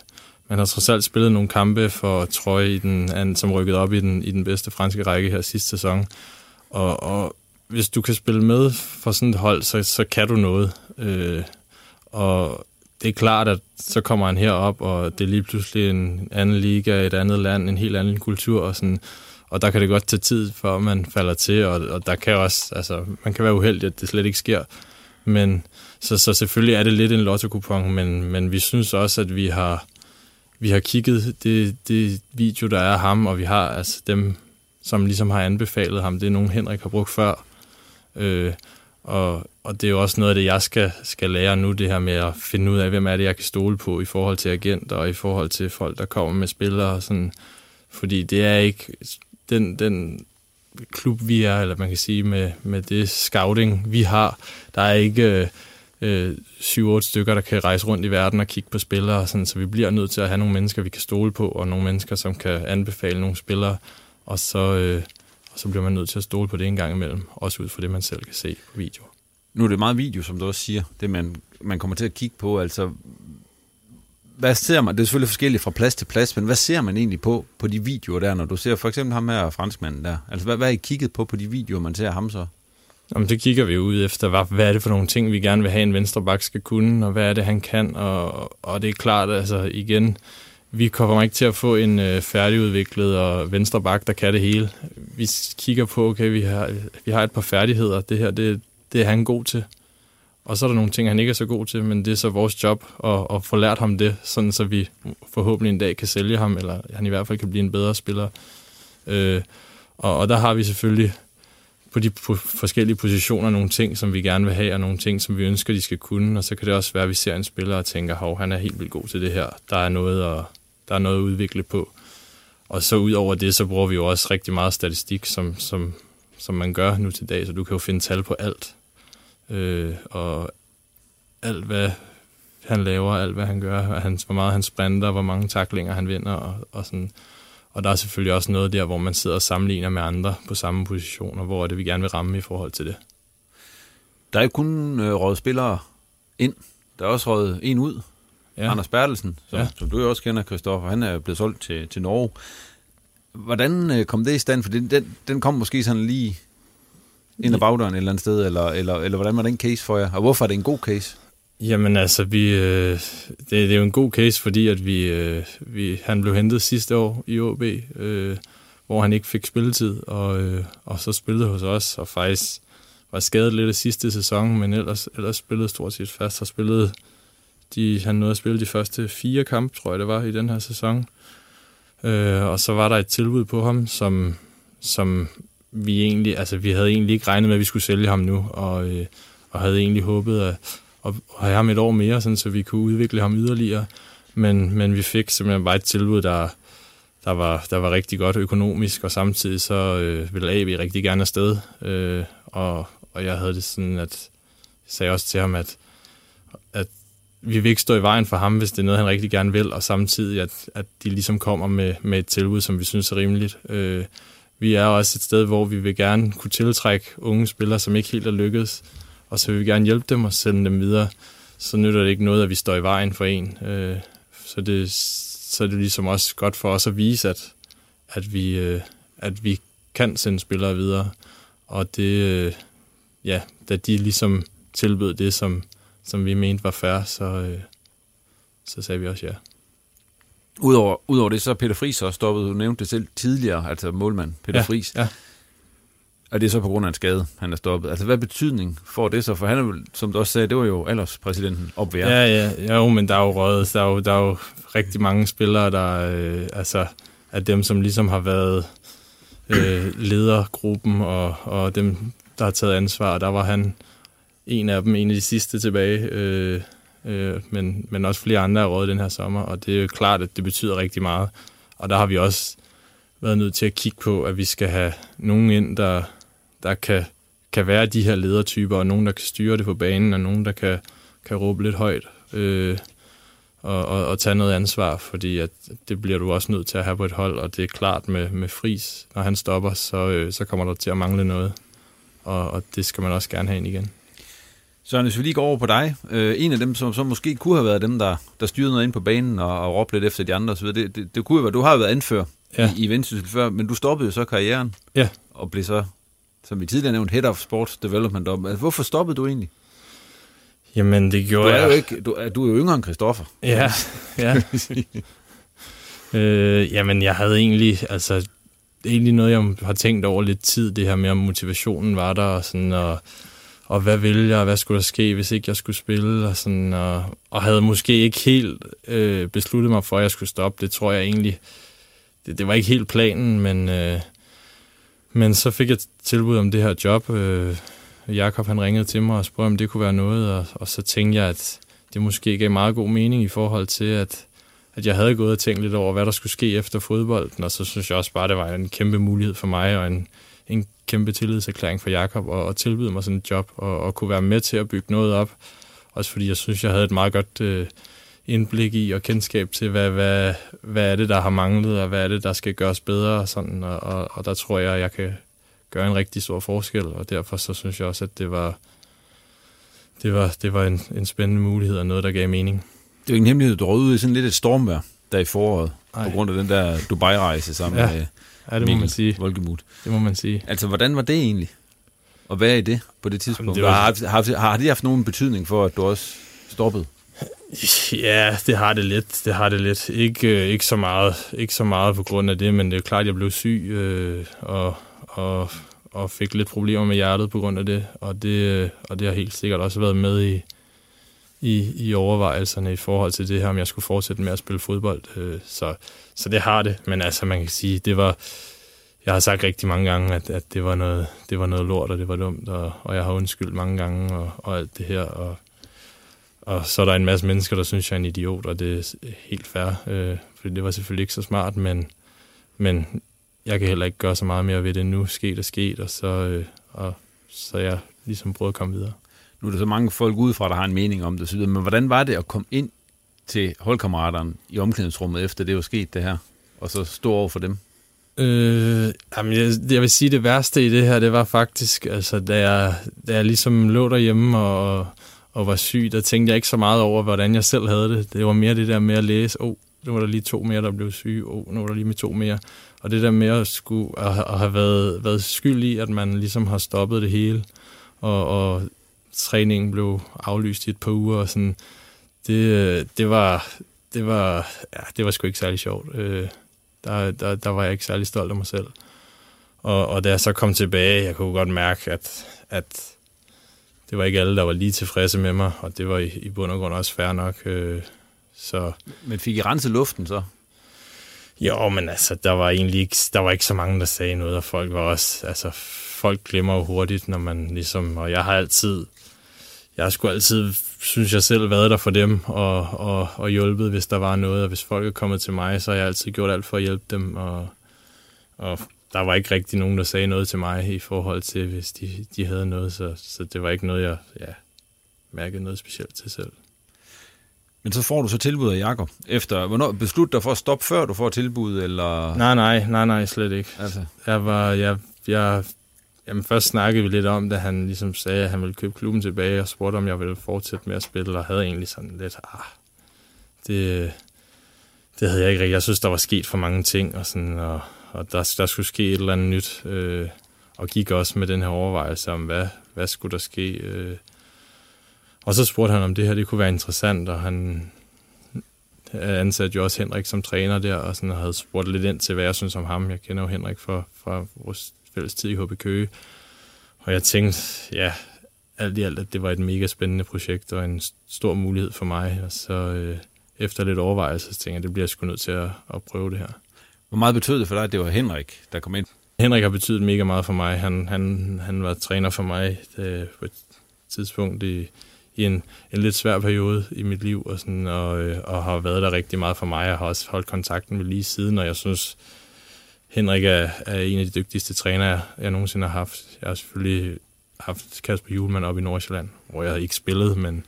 man har trods alt spillet nogle kampe for Troy, i den, som rykkede op i den, i den bedste franske række her sidste sæson. Og, og hvis du kan spille med for sådan et hold, så, så kan du noget. Øh, og det er klart, at så kommer han herop, og det er lige pludselig en anden liga, et andet land, en helt anden kultur, og sådan, og der kan det godt tage tid, før man falder til, og, og der kan også, altså, man kan være uheldig, at det slet ikke sker. Men, så, så selvfølgelig er det lidt en lotto men, men vi synes også, at vi har, vi har kigget det, det video, der er af ham, og vi har altså dem, som ligesom har anbefalet ham, det er nogen, Henrik har brugt før. Øh, og, og det er jo også noget af det, jeg skal, skal lære nu, det her med at finde ud af, hvem er det, jeg kan stole på i forhold til agenter og i forhold til folk, der kommer med spillere. Og sådan. Fordi det er ikke den, den klub, vi er, eller man kan sige med, med det scouting, vi har. Der er ikke øh, 7-8 stykker, der kan rejse rundt i verden og kigge på spillere. Sådan, så vi bliver nødt til at have nogle mennesker, vi kan stole på, og nogle mennesker, som kan anbefale nogle spillere. Og så... Øh, og så bliver man nødt til at stole på det en gang imellem, også ud fra det, man selv kan se på video. Nu er det meget video, som du også siger, det man, man kommer til at kigge på, altså hvad ser man? Det er selvfølgelig forskelligt fra plads til plads, men hvad ser man egentlig på på de videoer der, når du ser for eksempel ham her franskmanden der? Altså hvad, hvad er I kigget på på de videoer, man ser ham så? Jamen, det kigger vi ud efter, hvad, hvad er det for nogle ting, vi gerne vil have, en venstre bak skal kunne, og hvad er det, han kan, og, og det er klart, altså igen, vi kommer ikke til at få en øh, færdigudviklet og venstre bak, der kan det hele. Vi kigger på, okay, vi har, vi har et par færdigheder. Det her, det, det er han god til. Og så er der nogle ting, han ikke er så god til, men det er så vores job at, at få lært ham det, sådan så vi forhåbentlig en dag kan sælge ham, eller han i hvert fald kan blive en bedre spiller. Øh, og, og der har vi selvfølgelig på de på forskellige positioner nogle ting, som vi gerne vil have, og nogle ting, som vi ønsker, de skal kunne. Og så kan det også være, at vi ser en spiller og tænker, hov, han er helt vildt god til det her. Der er noget at, der er noget at udvikle på. Og så ud over det, så bruger vi jo også rigtig meget statistik, som, som, som man gør nu til dag, så du kan jo finde tal på alt. Øh, og alt, hvad han laver, alt, hvad han gør, han, hvor meget han sprinter, hvor mange taklinger han vinder, og, og sådan. Og der er selvfølgelig også noget der, hvor man sidder og sammenligner med andre på samme positioner, hvor det, vi gerne vil ramme i forhold til det. Der er jo kun øh, rådet spillere ind. Der er også rådet en ud ja. Anders Bertelsen, som, ja. som du jo også kender, Kristoffer, han er blevet solgt til, til Norge. Hvordan øh, kom det i stand? For den, den, den kom måske sådan lige ind ad bagdøren et eller andet sted, eller, eller, eller hvordan var den case for jer? Og hvorfor er det en god case? Jamen altså, vi, øh, det, det er jo en god case, fordi at vi, øh, vi, han blev hentet sidste år i OB, øh, hvor han ikke fik spilletid, og, øh, og så spillede hos os, og faktisk var skadet lidt af sidste sæson, men ellers, ellers spillede stort set fast, har spillet de, han nåede at spille de første fire kampe, tror jeg det var, i den her sæson. Øh, og så var der et tilbud på ham, som, som vi egentlig, altså vi havde egentlig ikke regnet med, at vi skulle sælge ham nu, og, øh, og havde egentlig håbet at, at, have ham et år mere, sådan, så vi kunne udvikle ham yderligere. Men, men vi fik simpelthen bare et tilbud, der, der, var, der var rigtig godt økonomisk, og samtidig så øh, ville AB rigtig gerne afsted. Øh, og, og jeg havde det sådan, at jeg sagde også til ham, at, at vi vil ikke stå i vejen for ham, hvis det er noget, han rigtig gerne vil, og samtidig, at, at de ligesom kommer med, med et tilbud, som vi synes er rimeligt. Øh, vi er også et sted, hvor vi vil gerne kunne tiltrække unge spillere, som ikke helt er lykkedes, og så vil vi gerne hjælpe dem og sende dem videre. Så nytter det ikke noget, at vi står i vejen for en. Øh, så, det, så er det ligesom også godt for os at vise, at, at, vi, øh, at vi kan sende spillere videre. Og det, øh, ja, da de ligesom tilbød det, som, som vi mente var fair, så, øh, så sagde vi også ja. Udover, udover det, så er Peter Friis også stoppet. Du nævnte det selv tidligere, altså målmand Peter ja, Friis. Ja. Og det er så på grund af en skade, han er stoppet. Altså, hvad betydning får det så? For han er jo, som du også sagde, det var jo alderspræsidenten op ved Ja, ja, jo, men der er jo røget, der er jo, der er jo rigtig mange spillere, der øh, altså, er dem, som ligesom har været øh, ledergruppen, og, og dem, der har taget ansvar. Der var han en af dem, en af de sidste tilbage, øh, øh, men, men også flere andre er røget den her sommer, og det er jo klart, at det betyder rigtig meget. Og der har vi også været nødt til at kigge på, at vi skal have nogen ind, der, der kan, kan være de her ledertyper, og nogen, der kan styre det på banen, og nogen, der kan, kan råbe lidt højt øh, og, og, og tage noget ansvar, fordi at det bliver du også nødt til at have på et hold, og det er klart med, med Fris, når han stopper, så, øh, så kommer der til at mangle noget, og, og det skal man også gerne have ind igen. Så hvis vi lige går over på dig, øh, en af dem, som, som måske kunne have været dem, der, der styrede noget ind på banen og, og råbte lidt efter de andre osv., det, det, det kunne jo være, du har jo været anfører ja. i, i Vendsyssel før, men du stoppede jo så karrieren ja. og blev så, som vi tidligere nævnt, Head of Sports Development. Altså, hvorfor stoppede du egentlig? Jamen, det gjorde du er jeg... Jo ikke, du, er, du er jo yngre end Christoffer. Ja, ja. øh, jamen, jeg havde egentlig, altså, egentlig noget, jeg har tænkt over lidt tid, det her med, om motivationen var der, og sådan, og, og hvad ville jeg, og hvad skulle der ske, hvis ikke jeg skulle spille, og sådan, og, og havde måske ikke helt øh, besluttet mig for, at jeg skulle stoppe. Det tror jeg egentlig, det, det var ikke helt planen, men, øh, men så fik jeg tilbud om det her job. Øh, Jakob han ringede til mig og spurgte, om det kunne være noget, og, og så tænkte jeg, at det måske gav meget god mening i forhold til, at, at jeg havde gået og tænkt lidt over, hvad der skulle ske efter fodbolden, og så synes jeg også bare, det var en kæmpe mulighed for mig, og en, en kæmpe tillidserklæring for Jakob og, og tilbyde mig sådan et job, og, og kunne være med til at bygge noget op. Også fordi jeg synes, jeg havde et meget godt øh, indblik i og kendskab til, hvad, hvad, hvad er det, der har manglet, og hvad er det, der skal gøres bedre. Og, sådan, og, og, og der tror jeg, jeg kan gøre en rigtig stor forskel, og derfor så synes jeg også, at det var, det var, det var en, en spændende mulighed og noget, der gav mening. Det er jo ingen hemmelighed, du rød ud i sådan lidt et stormvær der i foråret, Ej. på grund af den der Dubai-rejse sammen ja. med ja, det må man sige. Volkemut. Det må man sige. Altså, hvordan var det egentlig? Og hvad er det på det tidspunkt? det var... har, har, har det haft nogen betydning for, at du også stoppede? Ja, det har det lidt. Det har det lidt. Ikke, øh, ikke, så meget, ikke så meget på grund af det, men det er klart, at jeg blev syg øh, og, og, og fik lidt problemer med hjertet på grund af det. Og det, øh, og det har helt sikkert også været med i, i, i overvejelserne i forhold til det her, om jeg skulle fortsætte med at spille fodbold. Øh, så, så det har det. Men altså, man kan sige, det var... Jeg har sagt rigtig mange gange, at, at det, var noget, det var noget lort, og det var dumt, og, og jeg har undskyldt mange gange, og, og alt det her, og og så er der en masse mennesker, der synes, jeg er en idiot, og det er helt fair, øh, fordi det var selvfølgelig ikke så smart, men, men jeg kan heller ikke gøre så meget mere ved det nu. Sket er sket, og så, øh, og så jeg ligesom prøvet at komme videre. Nu er der så mange folk udefra, der har en mening om det, men hvordan var det at komme ind til holdkammeraterne i omklædningsrummet, efter det var sket det her, og så stå over for dem? Øh, jamen jeg, jeg vil sige, det værste i det her, det var faktisk, altså, da jeg, da jeg ligesom lå derhjemme og, og var syg, der tænkte jeg ikke så meget over, hvordan jeg selv havde det. Det var mere det der med at læse, åh, oh, nu var der lige to mere, der blev syge, åh, oh, nu var der lige med to mere. Og det der med at, skulle, at, at have været, været skyld i, at man ligesom har stoppet det hele, og, og træningen blev aflyst i et par uger, og sådan, det, det var, det var, ja, det var sgu ikke særlig sjovt. Øh, der, der, der var jeg ikke særlig stolt af mig selv. Og, og da jeg så kom tilbage, jeg kunne godt mærke, at, at det var ikke alle, der var lige tilfredse med mig, og det var i, i bund og grund også fair nok. Øh, så. Men fik I renset luften så? Jo, men altså, der var egentlig ikke, der var ikke så mange, der sagde noget, og folk var også, altså, folk glemmer jo hurtigt, når man ligesom, og jeg har altid, jeg har sgu altid, synes jeg selv, været der for dem, og, og, og hjulpet, hvis der var noget, og hvis folk er kommet til mig, så har jeg altid gjort alt for at hjælpe dem, og, og der var ikke rigtig nogen, der sagde noget til mig i forhold til, hvis de, de havde noget, så, så det var ikke noget, jeg ja, mærkede noget specielt til selv. Men så får du så tilbud af Jakob efter, hvornår beslut dig for at stoppe, før du får tilbud, eller? Nej, nej, nej, nej, slet ikke. Altså. Jeg var, jeg, jeg, jamen først snakkede vi lidt om, da han ligesom sagde, at han ville købe klubben tilbage, og spurgte, om jeg ville fortsætte med at spille, og havde egentlig sådan lidt, ah, det, det havde jeg ikke rigtigt. Jeg synes, der var sket for mange ting, og sådan, og og der, der skulle ske et eller andet nyt, øh, og gik også med den her overvejelse om, hvad, hvad skulle der ske. Øh. Og så spurgte han, om det her det kunne være interessant, og han ansatte jo også Henrik som træner der, og sådan havde spurgt lidt ind til, hvad jeg synes om ham. Jeg kender jo Henrik fra, fra vores fælles tid i HB Køge. og jeg tænkte, ja, alt i alt, at det var et mega spændende projekt og en stor mulighed for mig. Og så øh, efter lidt overvejelse, så tænkte jeg, at det bliver jeg sgu nødt til at, at prøve det her. Hvor meget betød det for dig, at det var Henrik, der kom ind? Henrik har betydet mega meget for mig. Han, han, han var træner for mig øh, på et tidspunkt i, i en, en lidt svær periode i mit liv, og, sådan, og, øh, og har været der rigtig meget for mig. Jeg har også holdt kontakten med lige siden, og jeg synes, Henrik er, er en af de dygtigste trænere, jeg nogensinde har haft. Jeg har selvfølgelig haft Kasper Julemand op i Nordsjælland, hvor jeg ikke spillet, men,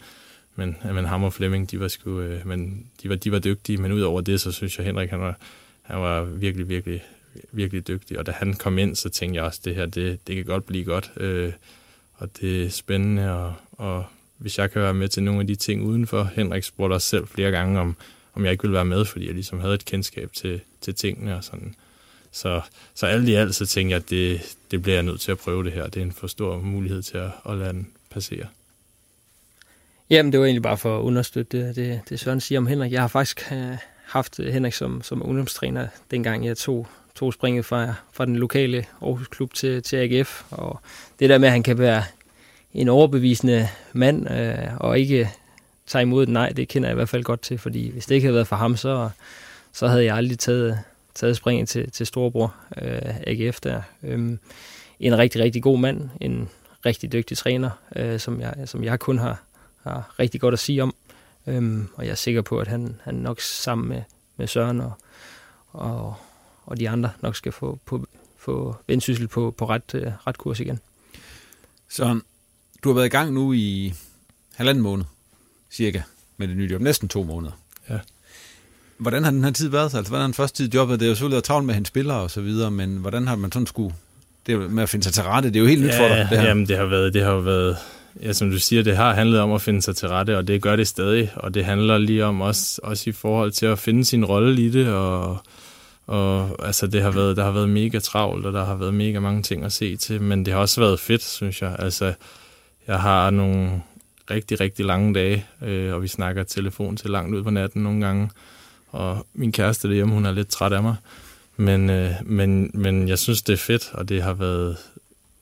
men, men ham og Flemming, de var, sgu, øh, men de, var, de var dygtige. Men ud over det, så synes jeg, Henrik han var, han var virkelig, virkelig, virkelig dygtig. Og da han kom ind, så tænkte jeg også, det her, det, det kan godt blive godt. Øh, og det er spændende, og, og hvis jeg kan være med til nogle af de ting udenfor. Henrik spurgte også selv flere gange, om, om jeg ikke ville være med, fordi jeg ligesom havde et kendskab til, til tingene og sådan. Så, så alt i alt, så tænkte jeg, at det, det bliver jeg nødt til at prøve det her. Det er en for stor mulighed til at, at lade den passere. Jamen, det var egentlig bare for at understøtte det, det, det Søren siger om Henrik. Jeg har faktisk øh, haft Henrik som, som ungdomstræner, dengang jeg tog, tog springet fra, fra den lokale Aarhus Klub til, til AGF. Og det der med, at han kan være en overbevisende mand, øh, og ikke tage imod et nej, det kender jeg i hvert fald godt til, fordi hvis det ikke havde været for ham, så, så havde jeg aldrig taget, taget springet til, til storebror øh, AGF der. Øhm, en rigtig, rigtig god mand, en rigtig dygtig træner, øh, som, jeg, som jeg kun har, har rigtig godt at sige om. Øhm, og jeg er sikker på, at han, han nok sammen med, med Søren og, og, og de andre nok skal få, på, få vendsyssel på, på ret, øh, ret kurs igen. Så du har været i gang nu i halvanden måned, cirka, med det nye job. Næsten to måneder. Ja. Hvordan har den her tid været? Altså, hvordan har den første tid jobbet? Det er jo selvfølgelig været travlt med hendes spillere og så videre, men hvordan har man sådan skulle... Det med at finde sig til rette, det er jo helt ja, nyt for dig. Det her. Jamen, det har været, det har været, ja, som du siger, det har handlet om at finde sig til rette, og det gør det stadig, og det handler lige om også, også i forhold til at finde sin rolle i det, og, og altså, det har været, der har været mega travlt, og der har været mega mange ting at se til, men det har også været fedt, synes jeg. Altså, jeg har nogle rigtig, rigtig lange dage, øh, og vi snakker telefon til langt ud på natten nogle gange, og min kæreste derhjemme, hun er lidt træt af mig. Men, øh, men, men jeg synes, det er fedt, og det har været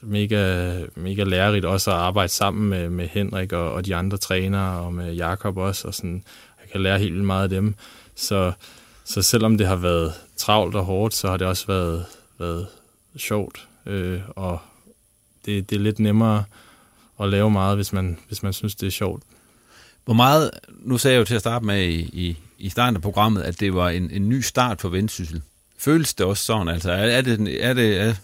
mega, mega lærerigt også at arbejde sammen med, med Henrik og, og de andre trænere, og med Jakob også, og sådan, jeg kan lære helt vildt meget af dem. Så, så selvom det har været travlt og hårdt, så har det også været, været sjovt, øh, og det, det er lidt nemmere at lave meget, hvis man, hvis man synes, det er sjovt. Hvor meget, nu sagde jeg jo til at starte med i, i, i starten af programmet, at det var en, en ny start for Vendsyssel. Føles det også sådan? Altså, er, det, er det er,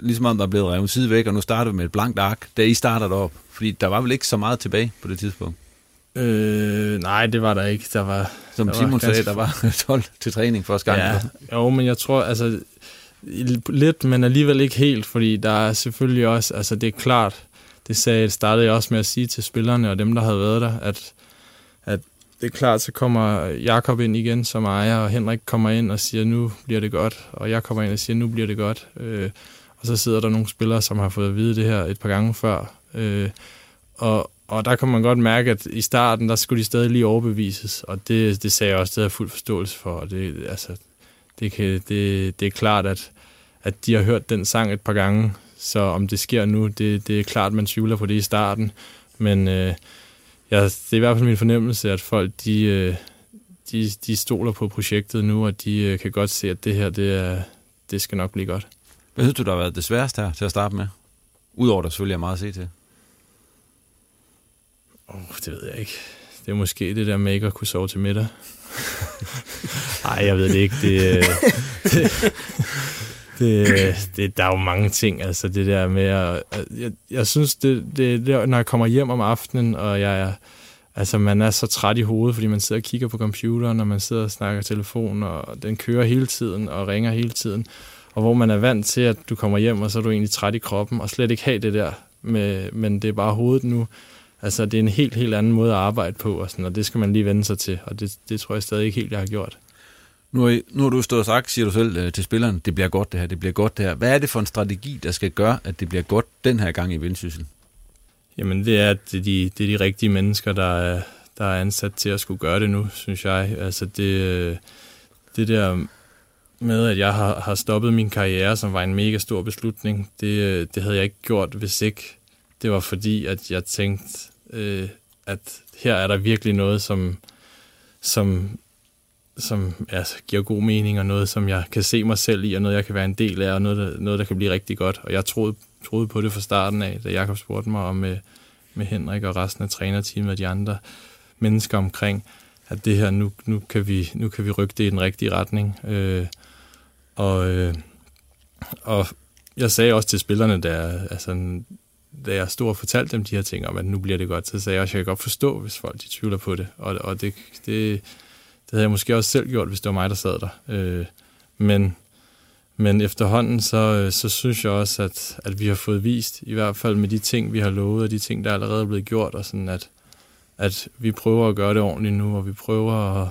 ligesom om der er blevet revet side væk, og nu starter vi med et blankt ark, da I starter op? Fordi der var vel ikke så meget tilbage på det tidspunkt? Øh, nej, det var der ikke. Der var, Som der Simon var sagde, der var 12 til træning første gang. Ja, jo, men jeg tror, altså, lidt, men alligevel ikke helt, fordi der er selvfølgelig også, altså det er klart, det sagde, startede jeg også med at sige til spillerne og dem, der havde været der, at, at det er klart, så kommer Jakob ind igen som ejer, og Henrik kommer ind og siger, nu bliver det godt, og jeg kommer ind og siger, nu bliver det godt. Øh, og så sidder der nogle spillere, som har fået at vide det her et par gange før. Øh, og, og der kan man godt mærke, at i starten, der skulle de stadig lige overbevises, og det, det sagde jeg også, det havde fuld forståelse for. Og det, altså, det, kan, det, det er klart, at, at de har hørt den sang et par gange, så om det sker nu, det, det er klart, man tvivler på det i starten. Men øh, ja, det er i hvert fald min fornemmelse, at folk de, øh, de, de stoler på projektet nu, og de øh, kan godt se, at det her det, er, det skal nok blive godt. Hvad synes du, der har været det sværeste her til at starte med? Udover der selvfølgelig er meget at se til. Oh, det ved jeg ikke. Det er måske det der med ikke at kunne sove til middag. Nej, jeg ved det ikke. Det, det, det, det, der er jo mange ting, altså det der med at, jeg, jeg synes, det, det, det, når jeg kommer hjem om aftenen, og jeg er, altså man er så træt i hovedet, fordi man sidder og kigger på computeren, og man sidder og snakker telefon, og den kører hele tiden, og ringer hele tiden, og hvor man er vant til, at du kommer hjem, og så er du egentlig træt i kroppen, og slet ikke have det der, med, men det er bare hovedet nu. Altså, det er en helt, helt anden måde at arbejde på, og, sådan, og det skal man lige vende sig til, og det, det tror jeg stadig ikke helt, jeg har gjort. Nu har, nu har du stået og sagt, siger du selv øh, til spilleren, det bliver godt det her, det bliver godt det her. Hvad er det for en strategi, der skal gøre, at det bliver godt den her gang i Vendsyssel? Jamen, det er, at det er, de, det er de rigtige mennesker, der er, der er ansat til at skulle gøre det nu, synes jeg. Altså, det, øh, det der med, at jeg har, har stoppet min karriere, som var en mega stor beslutning, det, øh, det havde jeg ikke gjort, hvis ikke det var fordi, at jeg tænkte, øh, at her er der virkelig noget, som, som, som altså, giver god mening, og noget, som jeg kan se mig selv i, og noget, jeg kan være en del af, og noget, der, noget, der kan blive rigtig godt. Og jeg troede, troede på det fra starten af, da Jakob spurgte mig om med, med Henrik og resten af trænerteamet og de andre mennesker omkring, at det her, nu, nu, kan, vi, nu kan vi rykke det i den rigtige retning. Øh, og, øh, og jeg sagde også til spillerne, der, altså, da jeg stod og fortalte dem de her ting om, at nu bliver det godt, så sagde jeg også, at jeg kan godt forstå, hvis folk de tvivler på det. Og, og det, det, det havde jeg måske også selv gjort, hvis det var mig, der sad der. Øh, men, men efterhånden, så, øh, så synes jeg også, at, at vi har fået vist, i hvert fald med de ting, vi har lovet, og de ting, der allerede er blevet gjort, og sådan at, at vi prøver at gøre det ordentligt nu, og vi prøver at,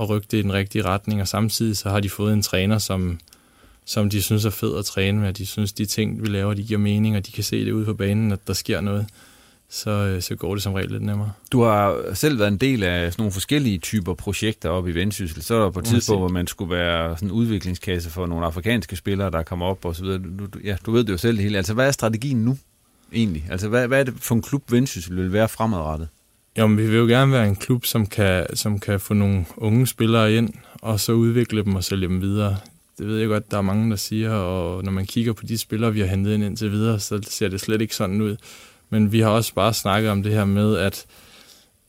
at rykke det i den rigtige retning, og samtidig så har de fået en træner, som, som de synes er fed at træne med, de synes, de ting, vi laver, de giver mening, og de kan se det ude på banen, at der sker noget så, øh, så går det som regel lidt nemmere. Du har selv været en del af sådan nogle forskellige typer projekter op i Vendsyssel. Så er der på et tidspunkt, hvor man skulle være sådan en udviklingskasse for nogle afrikanske spillere, der kommer op og så videre. Du, du, ja, du ved det jo selv det hele. Altså, hvad er strategien nu egentlig? Altså, hvad, hvad er det for en klub, Vendsyssel vil være fremadrettet? Jamen, vi vil jo gerne være en klub, som kan, som kan få nogle unge spillere ind, og så udvikle dem og sælge dem videre. Det ved jeg godt, der er mange, der siger, og når man kigger på de spillere, vi har hentet ind indtil videre, så ser det slet ikke sådan ud. Men vi har også bare snakket om det her med, at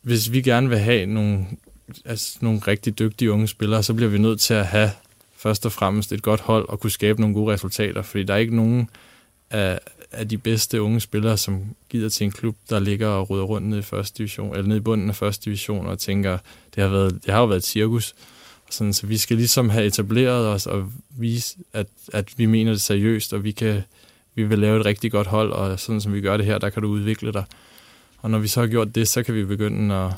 hvis vi gerne vil have nogle, altså nogle rigtig dygtige unge spillere, så bliver vi nødt til at have først og fremmest et godt hold og kunne skabe nogle gode resultater, fordi der er ikke nogen af, af de bedste unge spillere, som gider til en klub, der ligger og ruder rundt ned i første division, eller ned i bunden af første division, og tænker, det har, været, det har jo været et cirkus. Sådan, så vi skal ligesom have etableret os og vise, at, at vi mener det seriøst, og vi kan, vi vil lave et rigtig godt hold, og sådan som vi gør det her, der kan du udvikle dig. Og når vi så har gjort det, så kan vi begynde at,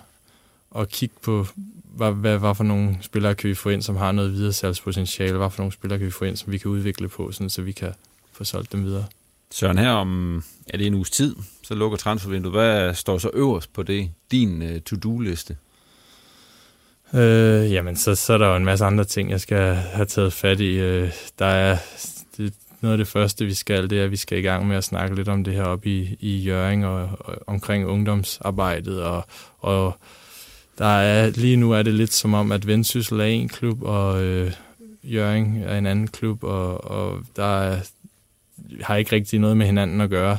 at kigge på, hvad, hvad, hvad for nogle spillere kan vi få ind, som har noget videre salgspotentiale, hvad for nogle spillere kan vi få ind, som vi kan udvikle på, sådan, så vi kan få solgt dem videre. Søren, her om er det en uges tid, så lukker transfervinduet. Hvad står så øverst på det, din uh, to-do-liste? Øh, jamen, så, så er der jo en masse andre ting, jeg skal have taget fat i. Øh, der er det, noget af det første, vi skal, det er, at vi skal i gang med at snakke lidt om det her op i, i Jøring og, og omkring ungdomsarbejdet. Og, og der er, lige nu er det lidt som om, at Vendsyssel er en klub, og øh, Jøring er en anden klub, og, og der er, har ikke rigtig noget med hinanden at gøre.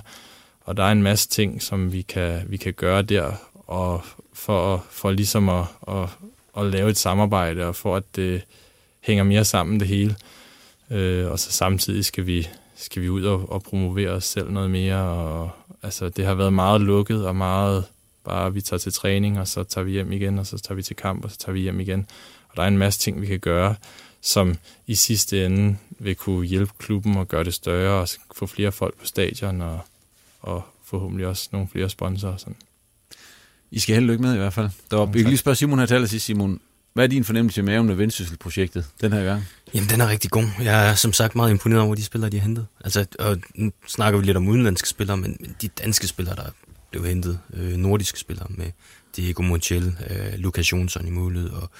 Og der er en masse ting, som vi kan, vi kan gøre der, og for, for ligesom at, at, at lave et samarbejde, og for at det hænger mere sammen det hele. Øh, og så samtidig skal vi, skal vi ud og, og promovere os selv noget mere. Og, altså, det har været meget lukket og meget bare, vi tager til træning, og så tager vi hjem igen, og så tager vi til kamp, og så tager vi hjem igen. Og der er en masse ting, vi kan gøre, som i sidste ende vil kunne hjælpe klubben og gøre det større, og få flere folk på stadion, og, og forhåbentlig også nogle flere sponsorer. Sådan. I skal held lykke med i hvert fald. Der var, vi kan lige spørge Simon her til allersidst, Simon. Hvad er din fornemmelse i maven med Vendsyssel-projektet den her gang? Jamen, den er rigtig god. Jeg er som sagt meget imponeret over de spillere, de har hentet. Altså, og nu snakker vi lidt om udenlandske spillere, men, men de danske spillere, der blev hentet, øh, nordiske spillere med Diego Montiel, øh, Lukas Jonsson i mulighed, og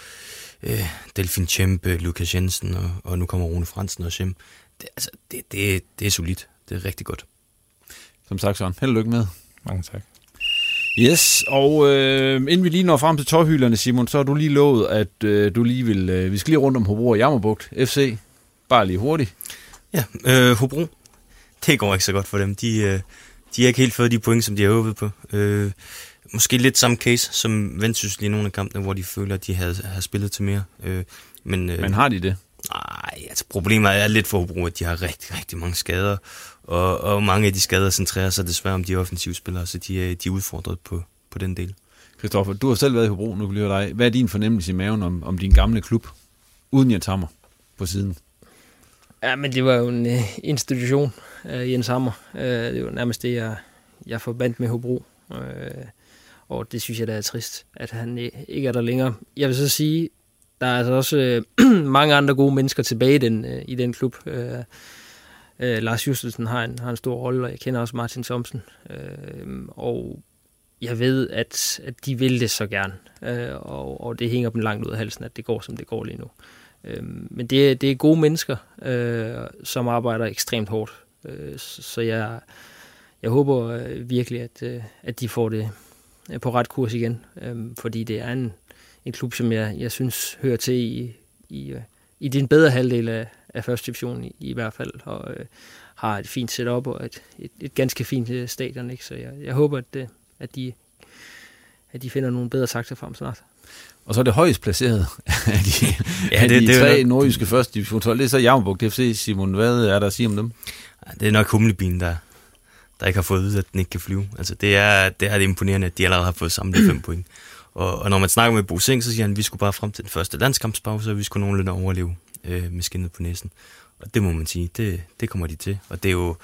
øh, Delfin Tjempe, Lukas Jensen, og, og nu kommer Rune Fransen og Schem. Det, altså, det, det, det er solidt. Det er rigtig godt. Som sagt, Søren. Held og lykke med. Mange tak. Yes, og øh, inden vi lige når frem til tårhylderne, Simon, så har du lige lovet, at øh, du lige vil... Øh, vi skal lige rundt om Hobro og Jammerbugt FC. Bare lige hurtigt. Ja, øh, Hobro. Det går ikke så godt for dem. De, øh, de har ikke helt fået de point, som de har håbet på. Øh, måske lidt samme case som Vendsyssel i nogle af kampene, hvor de føler, at de har, har spillet til mere. Øh, men, øh, men har de det? Nej, altså problemet er lidt for Hobro, at de har rigtig, rigtig mange skader, og, og mange af de skader centrerer sig desværre om de offensive spillere, så de, er, de er udfordret på, på den del. Kristoffer, du har selv været i Hobro, nu vil jeg dig. Hvad er din fornemmelse i maven om, om din gamle klub, uden Jens Hammer på siden? Ja, men det var jo en uh, institution, uh, Jens Hammer. Uh, det var nærmest det, jeg, jeg forbandt med Hobro. Uh, og det synes jeg, der er trist, at han ikke er der længere. Jeg vil så sige, der er altså også mange andre gode mennesker tilbage i den, i den klub. Øh, Lars Justelsen har en, har en stor rolle, og jeg kender også Martin Thomsen. Øh, og jeg ved, at, at de vil det så gerne, øh, og, og det hænger dem langt ud af halsen, at det går, som det går lige nu. Øh, men det, det er gode mennesker, øh, som arbejder ekstremt hårdt. Øh, så jeg, jeg håber øh, virkelig, at, øh, at de får det øh, på ret kurs igen, øh, fordi det er en, en klub, som jeg, jeg synes hører til i, i, øh, i den bedre halvdel af, af første division i, i hvert fald, og øh, har et fint setup og et, et, et ganske fint øh, stadion. Ikke? Så jeg, jeg håber, at, øh, at, de, at de finder nogle bedre takter frem snart. Og så er det højst placeret af de, ja, det, af de det, tre det nordjyske første division 12. Det er så Javnbuk FC. Simon, hvad er der at sige om dem? Det er nok humlebien, der, der ikke har fået ud, at den ikke kan flyve. Altså, det er, det er det imponerende, at de allerede har fået samlet fem point. Og, og når man snakker med Bo Sing, så siger han, at vi skulle bare frem til den første landskampspause, og vi skulle nogenlunde overleve øh, med skinnet på næsen. Og det må man sige, det, det kommer de til. Og det er jo,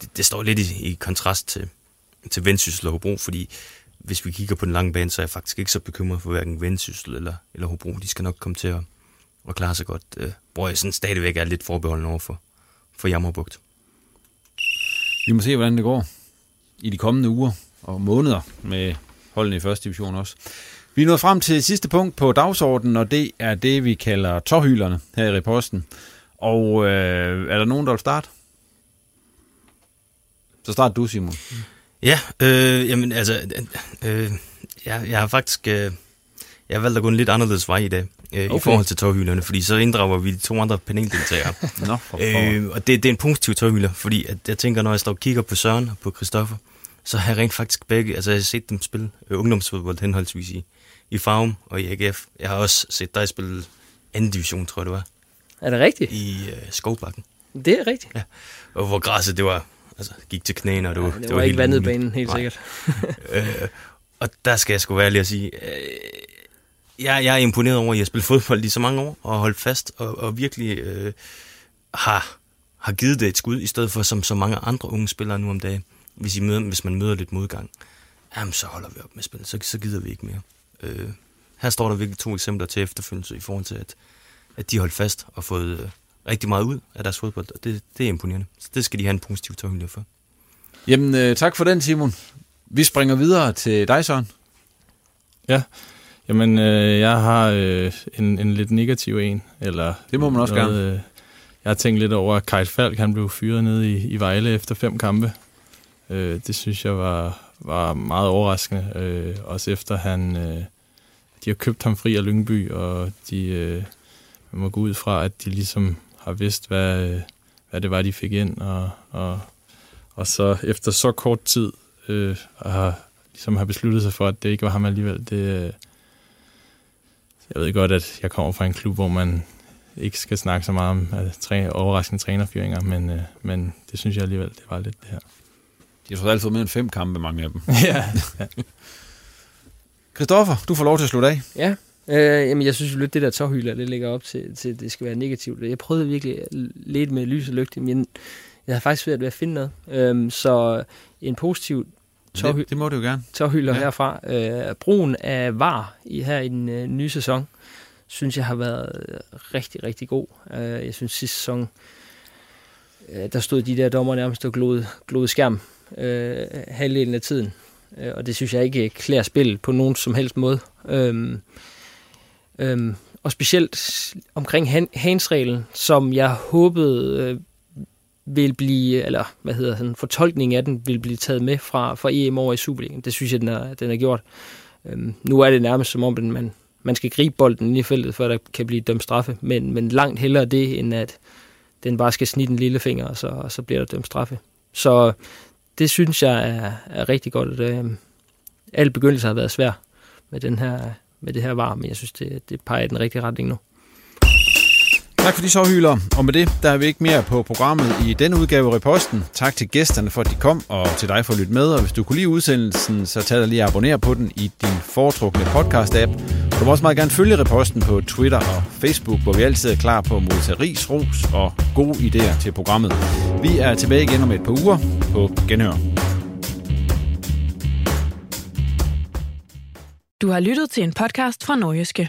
det, det står lidt i, i kontrast til, til Vendsyssel og Hobro, fordi hvis vi kigger på den lange bane, så er jeg faktisk ikke så bekymret for hverken Vendsyssel eller, eller Hobro. De skal nok komme til at, at klare sig godt, øh, hvor jeg sådan stadigvæk er lidt forbeholden over for, for Jammerbugt. Vi må se, hvordan det går i de kommende uger og måneder med holdene i første division også. Vi er nået frem til sidste punkt på dagsordenen, og det er det, vi kalder tårhylerne her i reposten. Og øh, er der nogen, der vil starte? Så start du, Simon. Ja, øh, jamen altså, øh, jeg, jeg har faktisk, øh, jeg har valgt at gå en lidt anderledes vej i dag, øh, okay. i forhold til tårhylerne, fordi så inddrager vi de to andre paneldeltagere. Nå, øh, og det, det er en positiv tårhylder, fordi at jeg tænker, når jeg står og kigger på Søren og på Christoffer, så har jeg rent faktisk begge, altså jeg har set dem spille øh, ungdomsfodbold henholdsvis i, i Farum og i AGF. Jeg har også set dig spille anden division, tror jeg det var. Er det rigtigt? I øh, Skovbakken. Det er rigtigt. Ja. Og hvor græsset, det var, altså, gik til knæene, og det var, ja, det, det var, ikke vandet banen, helt Nej. sikkert. øh, og der skal jeg sgu være lige at sige, øh, jeg, jeg er imponeret over, at jeg har spillet fodbold i så mange år, og holdt fast, og, og virkelig øh, har, har givet det et skud, i stedet for som så mange andre unge spillere nu om dagen. Hvis, I møder, hvis man møder lidt modgang, jamen så holder vi op med spil, så, så gider vi ikke mere. Øh, her står der virkelig to eksempler til efterfølgelse i forhold til, at, at de holdt fast og fået øh, rigtig meget ud af deres fodbold, og det, det er imponerende. Så det skal de have en positiv tårhylde for. Jamen, øh, tak for den, Simon. Vi springer videre til dig, Søren. Ja, jamen, øh, jeg har øh, en, en lidt negativ en. Eller det må man også noget, gerne. Øh, jeg har tænkt lidt over, at Kajt Falk han blev fyret ned i, i Vejle efter fem kampe. Øh, det synes jeg var, var meget overraskende. Øh, også efter han... Øh, de har købt ham fri af Lyngby, og de øh, man må gå ud fra, at de ligesom har vidst, hvad, hvad det var, de fik ind, og, og, og så efter så kort tid øh, har, ligesom har besluttet sig for, at det ikke var ham alligevel. Det, øh, jeg ved godt, at jeg kommer fra en klub, hvor man ikke skal snakke så meget om at træ, overraskende trænerfyringer, men, øh, men det synes jeg alligevel, det var lidt det her. De har trods alt fået mere end fem kampe, mange af dem. ja. ja. Christoffer, du får lov til at slutte af. Ja, øh, jamen jeg synes jo lidt, det der tårhylder, det ligger op til, til, det skal være negativt. Jeg prøvede virkelig lidt med lys og lygte, men jeg har faktisk været ved at finde noget. Øhm, så en positiv tårhy- det, det må du jo gerne. tårhylder ja. herfra. Øh, brugen af VAR i, her i den øh, nye sæson, synes jeg har været rigtig, rigtig god. Øh, jeg synes sidste sæson, øh, der stod de der dommer nærmest og glod, glod skærm øh, halvdelen af tiden. Øh, og det synes jeg ikke klæder spillet på nogen som helst måde. Øhm, øhm, og specielt omkring handsreglen, som jeg håbede øh, vil blive, eller hvad hedder sådan, fortolkning af den vil blive taget med fra, fra EM over i Superligaen. Det synes jeg, den er, den er gjort. Øhm, nu er det nærmest som om, man, man skal gribe bolden i feltet, for at der kan blive dømt straffe, men, men langt hellere det, end at den bare skal snitte en lille finger, og så, og så bliver der dømt straffe. Så det synes jeg er, er rigtig godt. At, øh, alle begyndelser har været svær med, den her, med det her var, men jeg synes, det, det peger i den rigtige retning nu. Tak for de så hylder. Og med det, der er vi ikke mere på programmet i denne udgave af Reposten. Tak til gæsterne for, at de kom, og til dig for at lytte med. Og hvis du kunne lide udsendelsen, så tag dig lige og abonner på den i din foretrukne podcast-app. Du må også meget gerne følge Reposten på Twitter og Facebook, hvor vi altid er klar på at modtage ris, ros og gode idéer til programmet. Vi er tilbage igen om et par uger på Genhør. Du har lyttet til en podcast fra Norgeske.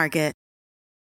Market.